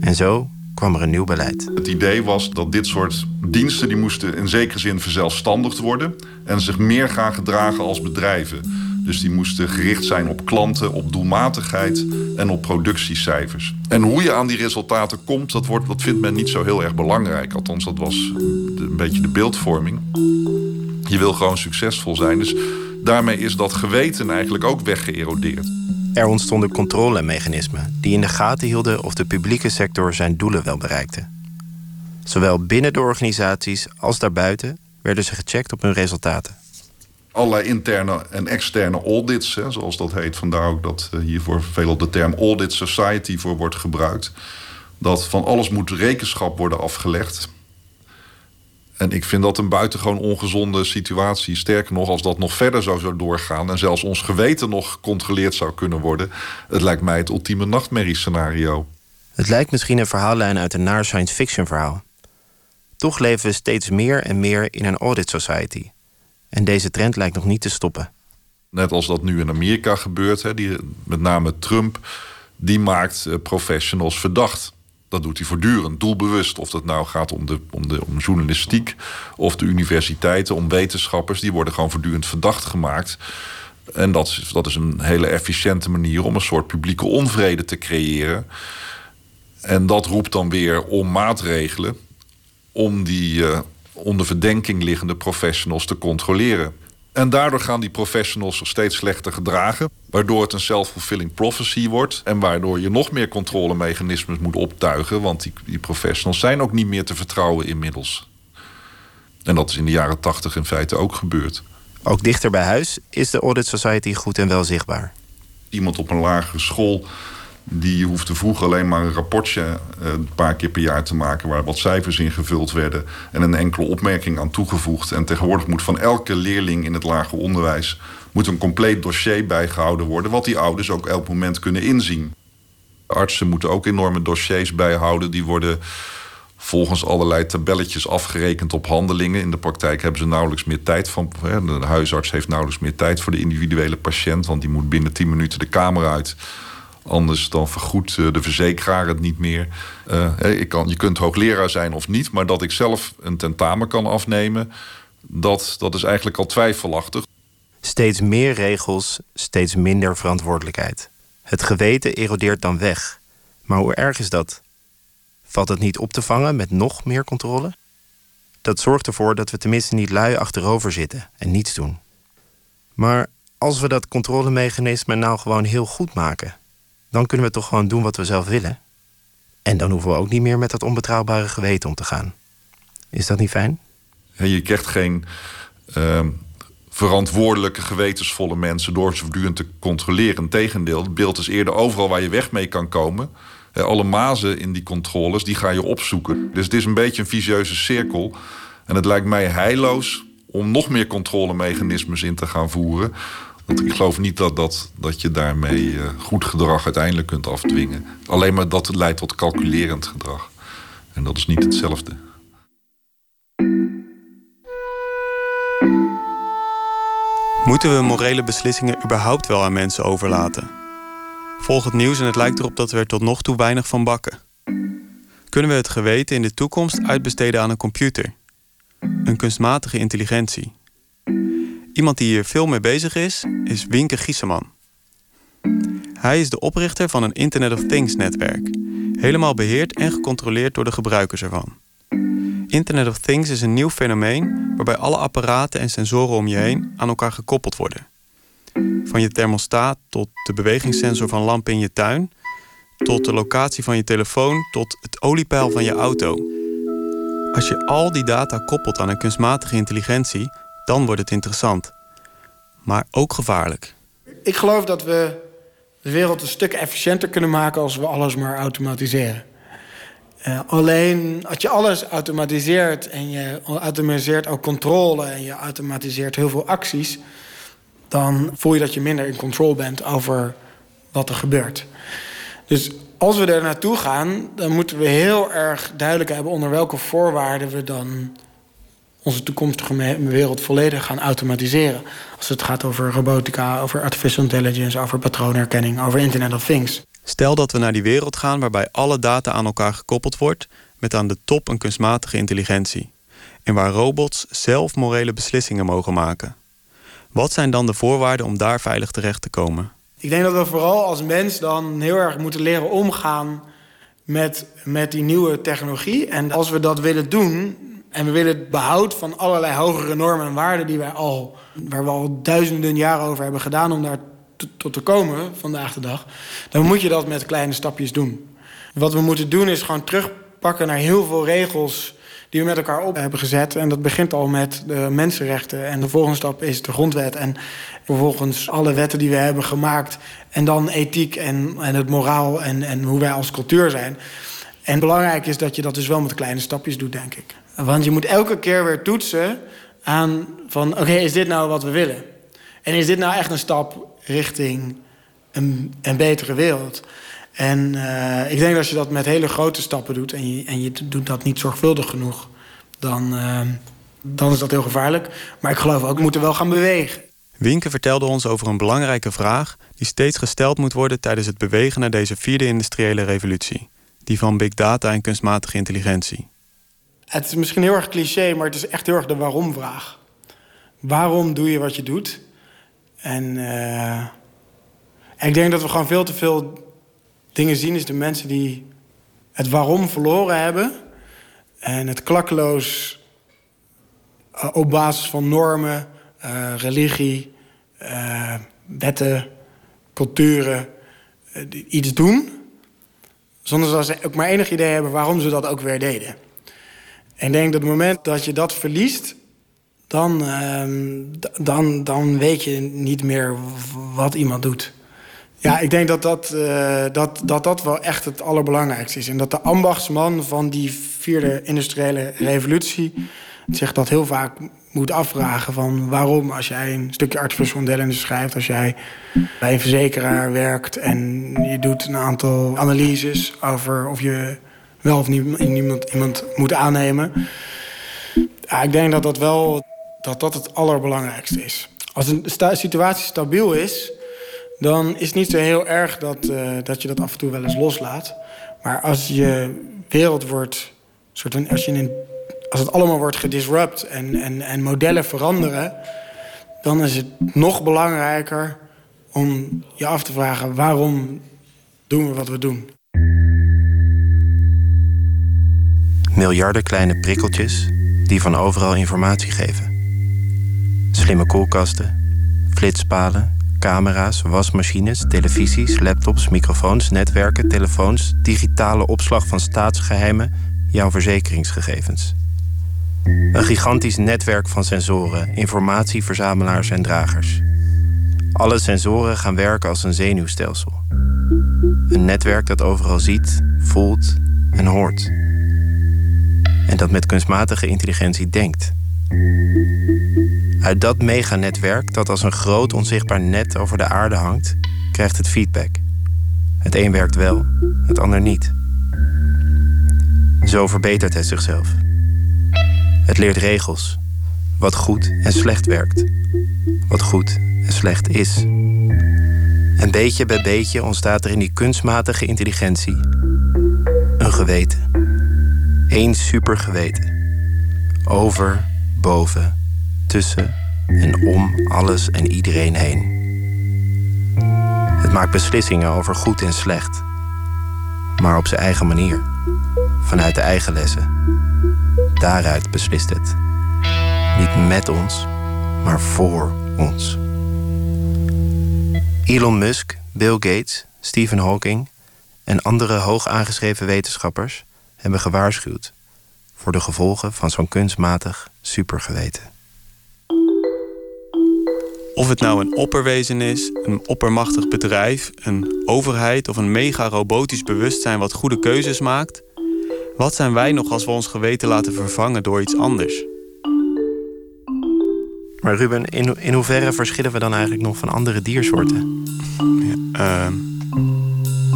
En zo kwam er een nieuw beleid. Het idee was dat dit soort diensten die moesten in zekere zin verzelfstandigd worden en zich meer gaan gedragen als bedrijven. Dus die moesten gericht zijn op klanten, op doelmatigheid en op productiecijfers. En hoe je aan die resultaten komt, dat, wordt, dat vindt men niet zo heel erg belangrijk. Althans, dat was een beetje de beeldvorming. Je wil gewoon succesvol zijn. Dus daarmee is dat geweten eigenlijk ook weggeërodeerd. Er ontstonden controlemechanismen die in de gaten hielden of de publieke sector zijn doelen wel bereikte. Zowel binnen de organisaties als daarbuiten werden ze gecheckt op hun resultaten. Allerlei interne en externe audits, hè, zoals dat heet. Vandaar ook dat uh, hiervoor veel de term audit society voor wordt gebruikt. Dat van alles moet rekenschap worden afgelegd. En ik vind dat een buitengewoon ongezonde situatie. Sterker nog, als dat nog verder zou, zou doorgaan... en zelfs ons geweten nog gecontroleerd zou kunnen worden... het lijkt mij het ultieme nachtmerriescenario. Het lijkt misschien een verhaallijn uit een naar science fiction verhaal. Toch leven we steeds meer en meer in een audit society. En deze trend lijkt nog niet te stoppen. Net als dat nu in Amerika gebeurt, hè, die, met name Trump... die maakt uh, professionals verdacht... Dat doet hij voortdurend, doelbewust. Of dat nou gaat om, de, om, de, om journalistiek of de universiteiten, om wetenschappers. Die worden gewoon voortdurend verdacht gemaakt. En dat is, dat is een hele efficiënte manier om een soort publieke onvrede te creëren. En dat roept dan weer om maatregelen om die uh, onder verdenking liggende professionals te controleren. En daardoor gaan die professionals zich steeds slechter gedragen. Waardoor het een self-fulfilling prophecy wordt. En waardoor je nog meer controlemechanismes moet optuigen. Want die, die professionals zijn ook niet meer te vertrouwen inmiddels. En dat is in de jaren tachtig in feite ook gebeurd. Ook dichter bij huis is de Audit Society goed en wel zichtbaar. Iemand op een lagere school die hoefde vroeger alleen maar een rapportje een paar keer per jaar te maken... waar wat cijfers in gevuld werden en een enkele opmerking aan toegevoegd. En tegenwoordig moet van elke leerling in het lager onderwijs... moet een compleet dossier bijgehouden worden, wat die ouders ook elk moment kunnen inzien. Artsen moeten ook enorme dossiers bijhouden. Die worden volgens allerlei tabelletjes afgerekend op handelingen. In de praktijk hebben ze nauwelijks meer tijd van. De huisarts heeft nauwelijks meer tijd voor de individuele patiënt, want die moet binnen 10 minuten de kamer uit. Anders dan vergoedt eh, de verzekeraar het niet meer. Uh, ik kan, je kunt hoogleraar zijn of niet, maar dat ik zelf een tentamen kan afnemen, dat, dat is eigenlijk al twijfelachtig. Steeds meer regels, steeds minder verantwoordelijkheid. Het geweten erodeert dan weg. Maar hoe erg is dat? Valt het niet op te vangen met nog meer controle? Dat zorgt ervoor dat we tenminste niet lui achterover zitten en niets doen. Maar als we dat controlemechanisme nou gewoon heel goed maken, dan kunnen we toch gewoon doen wat we zelf willen. En dan hoeven we ook niet meer met dat onbetrouwbare geweten om te gaan. Is dat niet fijn? Je krijgt geen uh, verantwoordelijke, gewetensvolle mensen door ze voortdurend te controleren. Integendeel, het beeld is eerder overal waar je weg mee kan komen. Alle mazen in die controles, die ga je opzoeken. Dus het is een beetje een vicieuze cirkel. En het lijkt mij heilloos om nog meer controlemechanismes in te gaan voeren. Want ik geloof niet dat, dat, dat je daarmee uh, goed gedrag uiteindelijk kunt afdwingen. Alleen maar dat leidt tot calculerend gedrag. En dat is niet hetzelfde. Moeten we morele beslissingen überhaupt wel aan mensen overlaten? Volg het nieuws en het lijkt erop dat we er tot nog toe weinig van bakken. Kunnen we het geweten in de toekomst uitbesteden aan een computer? Een kunstmatige intelligentie. Iemand die hier veel mee bezig is, is Winke Gieseman. Hij is de oprichter van een Internet of Things netwerk, helemaal beheerd en gecontroleerd door de gebruikers ervan. Internet of Things is een nieuw fenomeen waarbij alle apparaten en sensoren om je heen aan elkaar gekoppeld worden. Van je thermostaat tot de bewegingssensor van lampen in je tuin, tot de locatie van je telefoon, tot het oliepeil van je auto. Als je al die data koppelt aan een kunstmatige intelligentie, dan wordt het interessant. Maar ook gevaarlijk. Ik geloof dat we de wereld een stuk efficiënter kunnen maken als we alles maar automatiseren. Uh, alleen als je alles automatiseert en je automatiseert ook controle en je automatiseert heel veel acties, dan voel je dat je minder in controle bent over wat er gebeurt. Dus als we er naartoe gaan, dan moeten we heel erg duidelijk hebben onder welke voorwaarden we dan onze toekomstige wereld volledig gaan automatiseren. Als het gaat over robotica, over artificial intelligence, over patroonherkenning, over Internet of Things. Stel dat we naar die wereld gaan waarbij alle data aan elkaar gekoppeld wordt, met aan de top een kunstmatige intelligentie. En waar robots zelf morele beslissingen mogen maken. Wat zijn dan de voorwaarden om daar veilig terecht te komen? Ik denk dat we vooral als mens dan heel erg moeten leren omgaan met, met die nieuwe technologie. En als we dat willen doen, en we willen het behoud van allerlei hogere normen en waarden die wij al, waar we al duizenden jaren over hebben gedaan om daar tot te komen vandaag de dag, dan moet je dat met kleine stapjes doen. Wat we moeten doen is gewoon terugpakken naar heel veel regels die we met elkaar op hebben gezet. En dat begint al met de mensenrechten. En de volgende stap is de grondwet. En vervolgens alle wetten die we hebben gemaakt. En dan ethiek en, en het moraal en, en hoe wij als cultuur zijn. En belangrijk is dat je dat dus wel met kleine stapjes doet, denk ik. Want je moet elke keer weer toetsen aan van... oké, is dit nou wat we willen? En is dit nou echt een stap richting een, betere wereld? En uh, ik denk dat als je dat met hele grote stappen doet... en je, en je doet dat niet zorgvuldig genoeg... dan, uh, dan is dat heel gevaarlijk. Maar ik geloof ook, we moeten wel gaan bewegen. Winke vertelde ons over een belangrijke vraag... die steeds gesteld moet worden tijdens het bewegen naar deze vierde industriële revolutie. Die van big data en kunstmatige intelligentie. Het is misschien heel erg cliché, maar het is echt heel erg de waarom-vraag. Waarom doe je wat je doet? En uh, ik denk dat we gewoon veel te veel dingen zien... is de mensen die het waarom verloren hebben... en het klakkeloos uh, op basis van normen, uh, religie, wetten, culturen... iets doen... zonder dat ze ook maar enig idee hebben waarom ze dat ook weer deden. En ik denk dat het moment dat je dat verliest, dan, uh, dan, dan weet je niet meer wat iemand doet. Ja, ik denk dat dat, uh, dat, dat dat wel echt het allerbelangrijkste is. En dat de ambachtsman van die vierde industriële revolutie... zich dat heel vaak moet afvragen van waarom als jij een stukje intelligence schrijft, als jij bij een verzekeraar werkt en je doet een aantal analyses over of je of niet iemand, iemand moet aannemen. Ja, ik denk dat dat wel dat dat het allerbelangrijkste is. Als een situatie stabiel is, dan is het niet zo heel erg dat, uh, dat je dat af en toe wel eens loslaat. Maar als je wereld wordt, als, je als het allemaal wordt gedisrupt en, en, en modellen veranderen, dan is het nog belangrijker om je af te vragen waarom doen we wat we doen. Miljarden kleine prikkeltjes die van overal informatie geven. Slimme koelkasten, flitspalen, camera's, wasmachines, televisies, laptops, microfoons, netwerken, telefoons, digitale opslag van staatsgeheimen, jouw verzekeringsgegevens. Een gigantisch netwerk van sensoren, informatieverzamelaars en dragers. Alle sensoren gaan werken als een zenuwstelsel. Een netwerk dat overal ziet, voelt en hoort. En dat met kunstmatige intelligentie denkt. Uit dat meganetwerk, dat als een groot onzichtbaar net over de aarde hangt, krijgt het feedback. Het een werkt wel, het ander niet. Zo verbetert het zichzelf. Het leert regels, wat goed en slecht werkt, wat goed en slecht is. En beetje bij beetje ontstaat er in die kunstmatige intelligentie een geweten. Eén supergeweten. Over, boven, tussen en om alles en iedereen heen. Het maakt beslissingen over goed en slecht, maar op zijn eigen manier, vanuit de eigen lessen. Daaruit beslist het. Niet met ons, maar voor ons. Elon Musk, Bill Gates, Stephen Hawking en andere hoog aangeschreven wetenschappers hebben gewaarschuwd voor de gevolgen van zo'n kunstmatig supergeweten. Of het nou een opperwezen is, een oppermachtig bedrijf, een overheid of een mega-robotisch bewustzijn wat goede keuzes maakt, wat zijn wij nog als we ons geweten laten vervangen door iets anders? Maar Ruben, in, in hoeverre verschillen we dan eigenlijk nog van andere diersoorten? Ja, uh,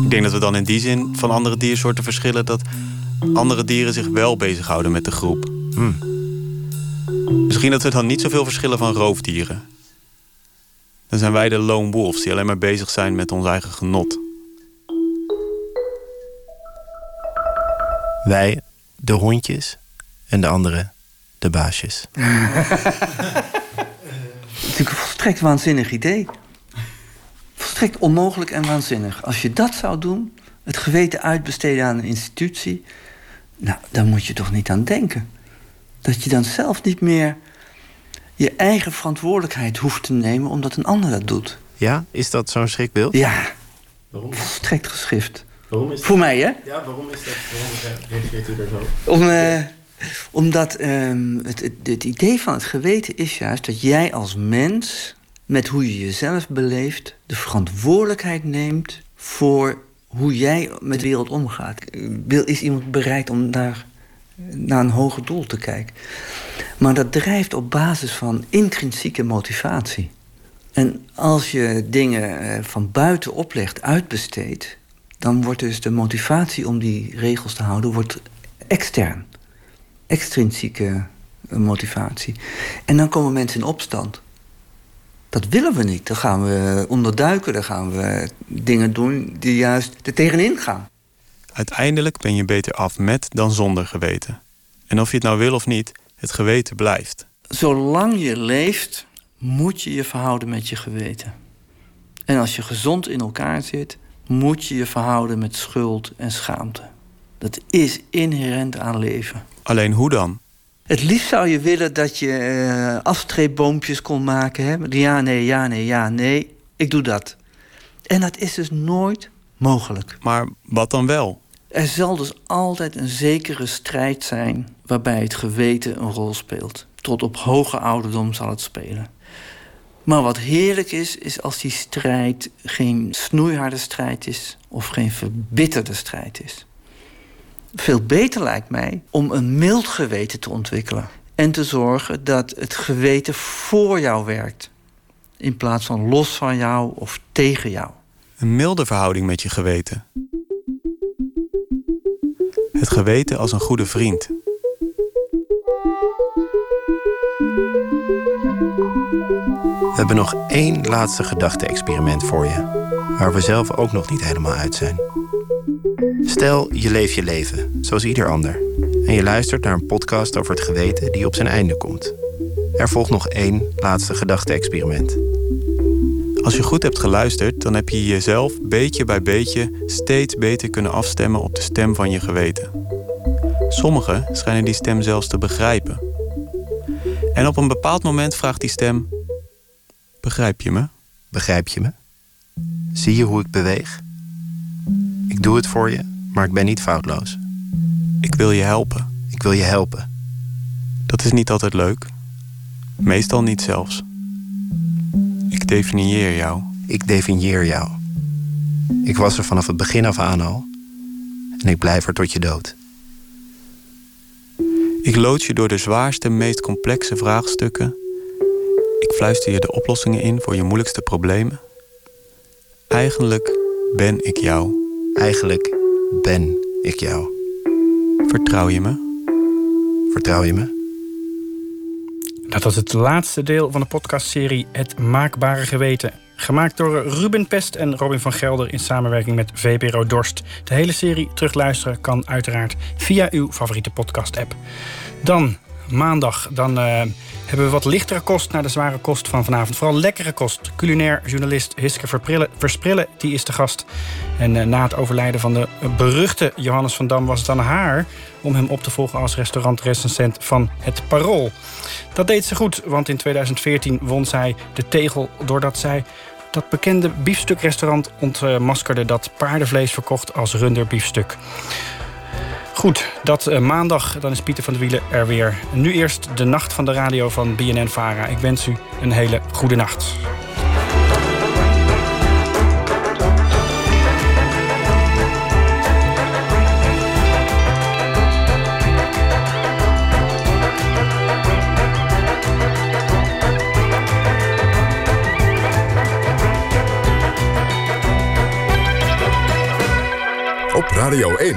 ik denk dat we dan in die zin van andere diersoorten verschillen dat andere dieren zich wel bezighouden met de groep. Hmm. Misschien dat we dan niet zoveel verschillen van roofdieren. Dan zijn wij de lone wolves die alleen maar bezig zijn met ons eigen genot. Wij, de hondjes, en de anderen, de baasjes. Natuurlijk een volstrekt waanzinnig idee. Volstrekt onmogelijk en waanzinnig. Als je dat zou doen, het geweten uitbesteden aan een institutie... nou, dan moet je toch niet aan denken. Dat je dan zelf niet meer je eigen verantwoordelijkheid hoeft te nemen... omdat een ander dat doet. Ja, is dat zo'n schrikbeeld? Ja, Waarom? volstrekt geschift. Waarom is dat? Voor mij, hè? Ja, waarom is dat? Waarom reageert u daar zo? Om, eh, omdat ehm, het, het, het idee van het geweten is juist dat jij als mens, met hoe je jezelf beleeft, de verantwoordelijkheid neemt voor hoe jij met de wereld omgaat. Is iemand bereid om daar naar een hoger doel te kijken? Maar dat drijft op basis van intrinsieke motivatie. En als je dingen eh, van buiten oplegt, uitbesteedt, dan wordt dus de motivatie om die regels te houden wordt extern. Extrinsieke eh, motivatie. En dan komen mensen in opstand. Dat willen we niet. Dan gaan we onderduiken, dan gaan we dingen doen die juist er tegenin gaan. Uiteindelijk ben je beter af met dan zonder geweten. En of je het nou wil of niet, het geweten blijft. Zolang je leeft, moet je je verhouden met je geweten. En als je gezond in elkaar zit, moet je je verhouden met schuld en schaamte. Dat is inherent aan leven. Alleen hoe dan? Het liefst zou je willen dat je afstreepboompjes kon maken. Hè? Ja, nee, ja, nee, ja, nee. Ik doe dat. En dat is dus nooit mogelijk. Maar wat dan wel? Er zal dus altijd een zekere strijd zijn waarbij het geweten een rol speelt. Tot op hoge ouderdom zal het spelen. Maar wat heerlijk is, is als die strijd geen snoeiharde strijd is of geen verbitterde strijd is. Veel beter lijkt mij om een mild geweten te ontwikkelen. En te zorgen dat het geweten voor jou werkt. In plaats van los van jou of tegen jou. Een milde verhouding met je geweten. Het geweten als een goede vriend. We hebben nog één laatste gedachte-experiment voor je, waar we zelf ook nog niet helemaal uit zijn. Stel, je leeft je leven, zoals ieder ander, en je luistert naar een podcast over het geweten die op zijn einde komt. Er volgt nog één laatste gedachte-experiment. Als je goed hebt geluisterd, dan heb je jezelf beetje bij beetje steeds beter kunnen afstemmen op de stem van je geweten. Sommigen schijnen die stem zelfs te begrijpen. En op een bepaald moment vraagt die stem: Begrijp je me? Begrijp je me? Zie je hoe ik beweeg? Ik doe het voor je, maar ik ben niet foutloos. Ik wil je helpen. Ik wil je helpen. Dat is niet altijd leuk. Meestal niet zelfs. Ik definieer jou. Ik definieer jou. Ik was er vanaf het begin af aan al. En ik blijf er tot je dood. Ik lood je door de zwaarste, meest complexe vraagstukken. Ik fluister je de oplossingen in voor je moeilijkste problemen. Eigenlijk ben ik jou. Eigenlijk ben ik jou. Vertrouw je me? Vertrouw je me? Dat was het laatste deel van de podcastserie Het Maakbare Geweten. Gemaakt door Ruben Pest en Robin van Gelder in samenwerking met VPRO Dorst. De hele serie terugluisteren kan uiteraard via uw favoriete podcast-app. Dan, maandag, dan uh, hebben we wat lichtere kost naar de zware kost van vanavond. Vooral lekkere kost. Culinair journalist Hiske Versprillen, die is de gast. En uh, na het overlijden van de beruchte Johannes van Dam was het aan haar om hem op te volgen als restaurantrecensent van Het Parool. Dat deed ze goed, want in 2014 won zij de tegel doordat zij dat bekende biefstukrestaurant ontmaskerde dat paardenvlees verkocht als runderbiefstuk. Goed, dat uh, maandag, dan is Pieter van der Wielen er weer. Nu eerst de nacht van de radio van BNN Vara. Ik wens u een hele goede nacht. Radio 1,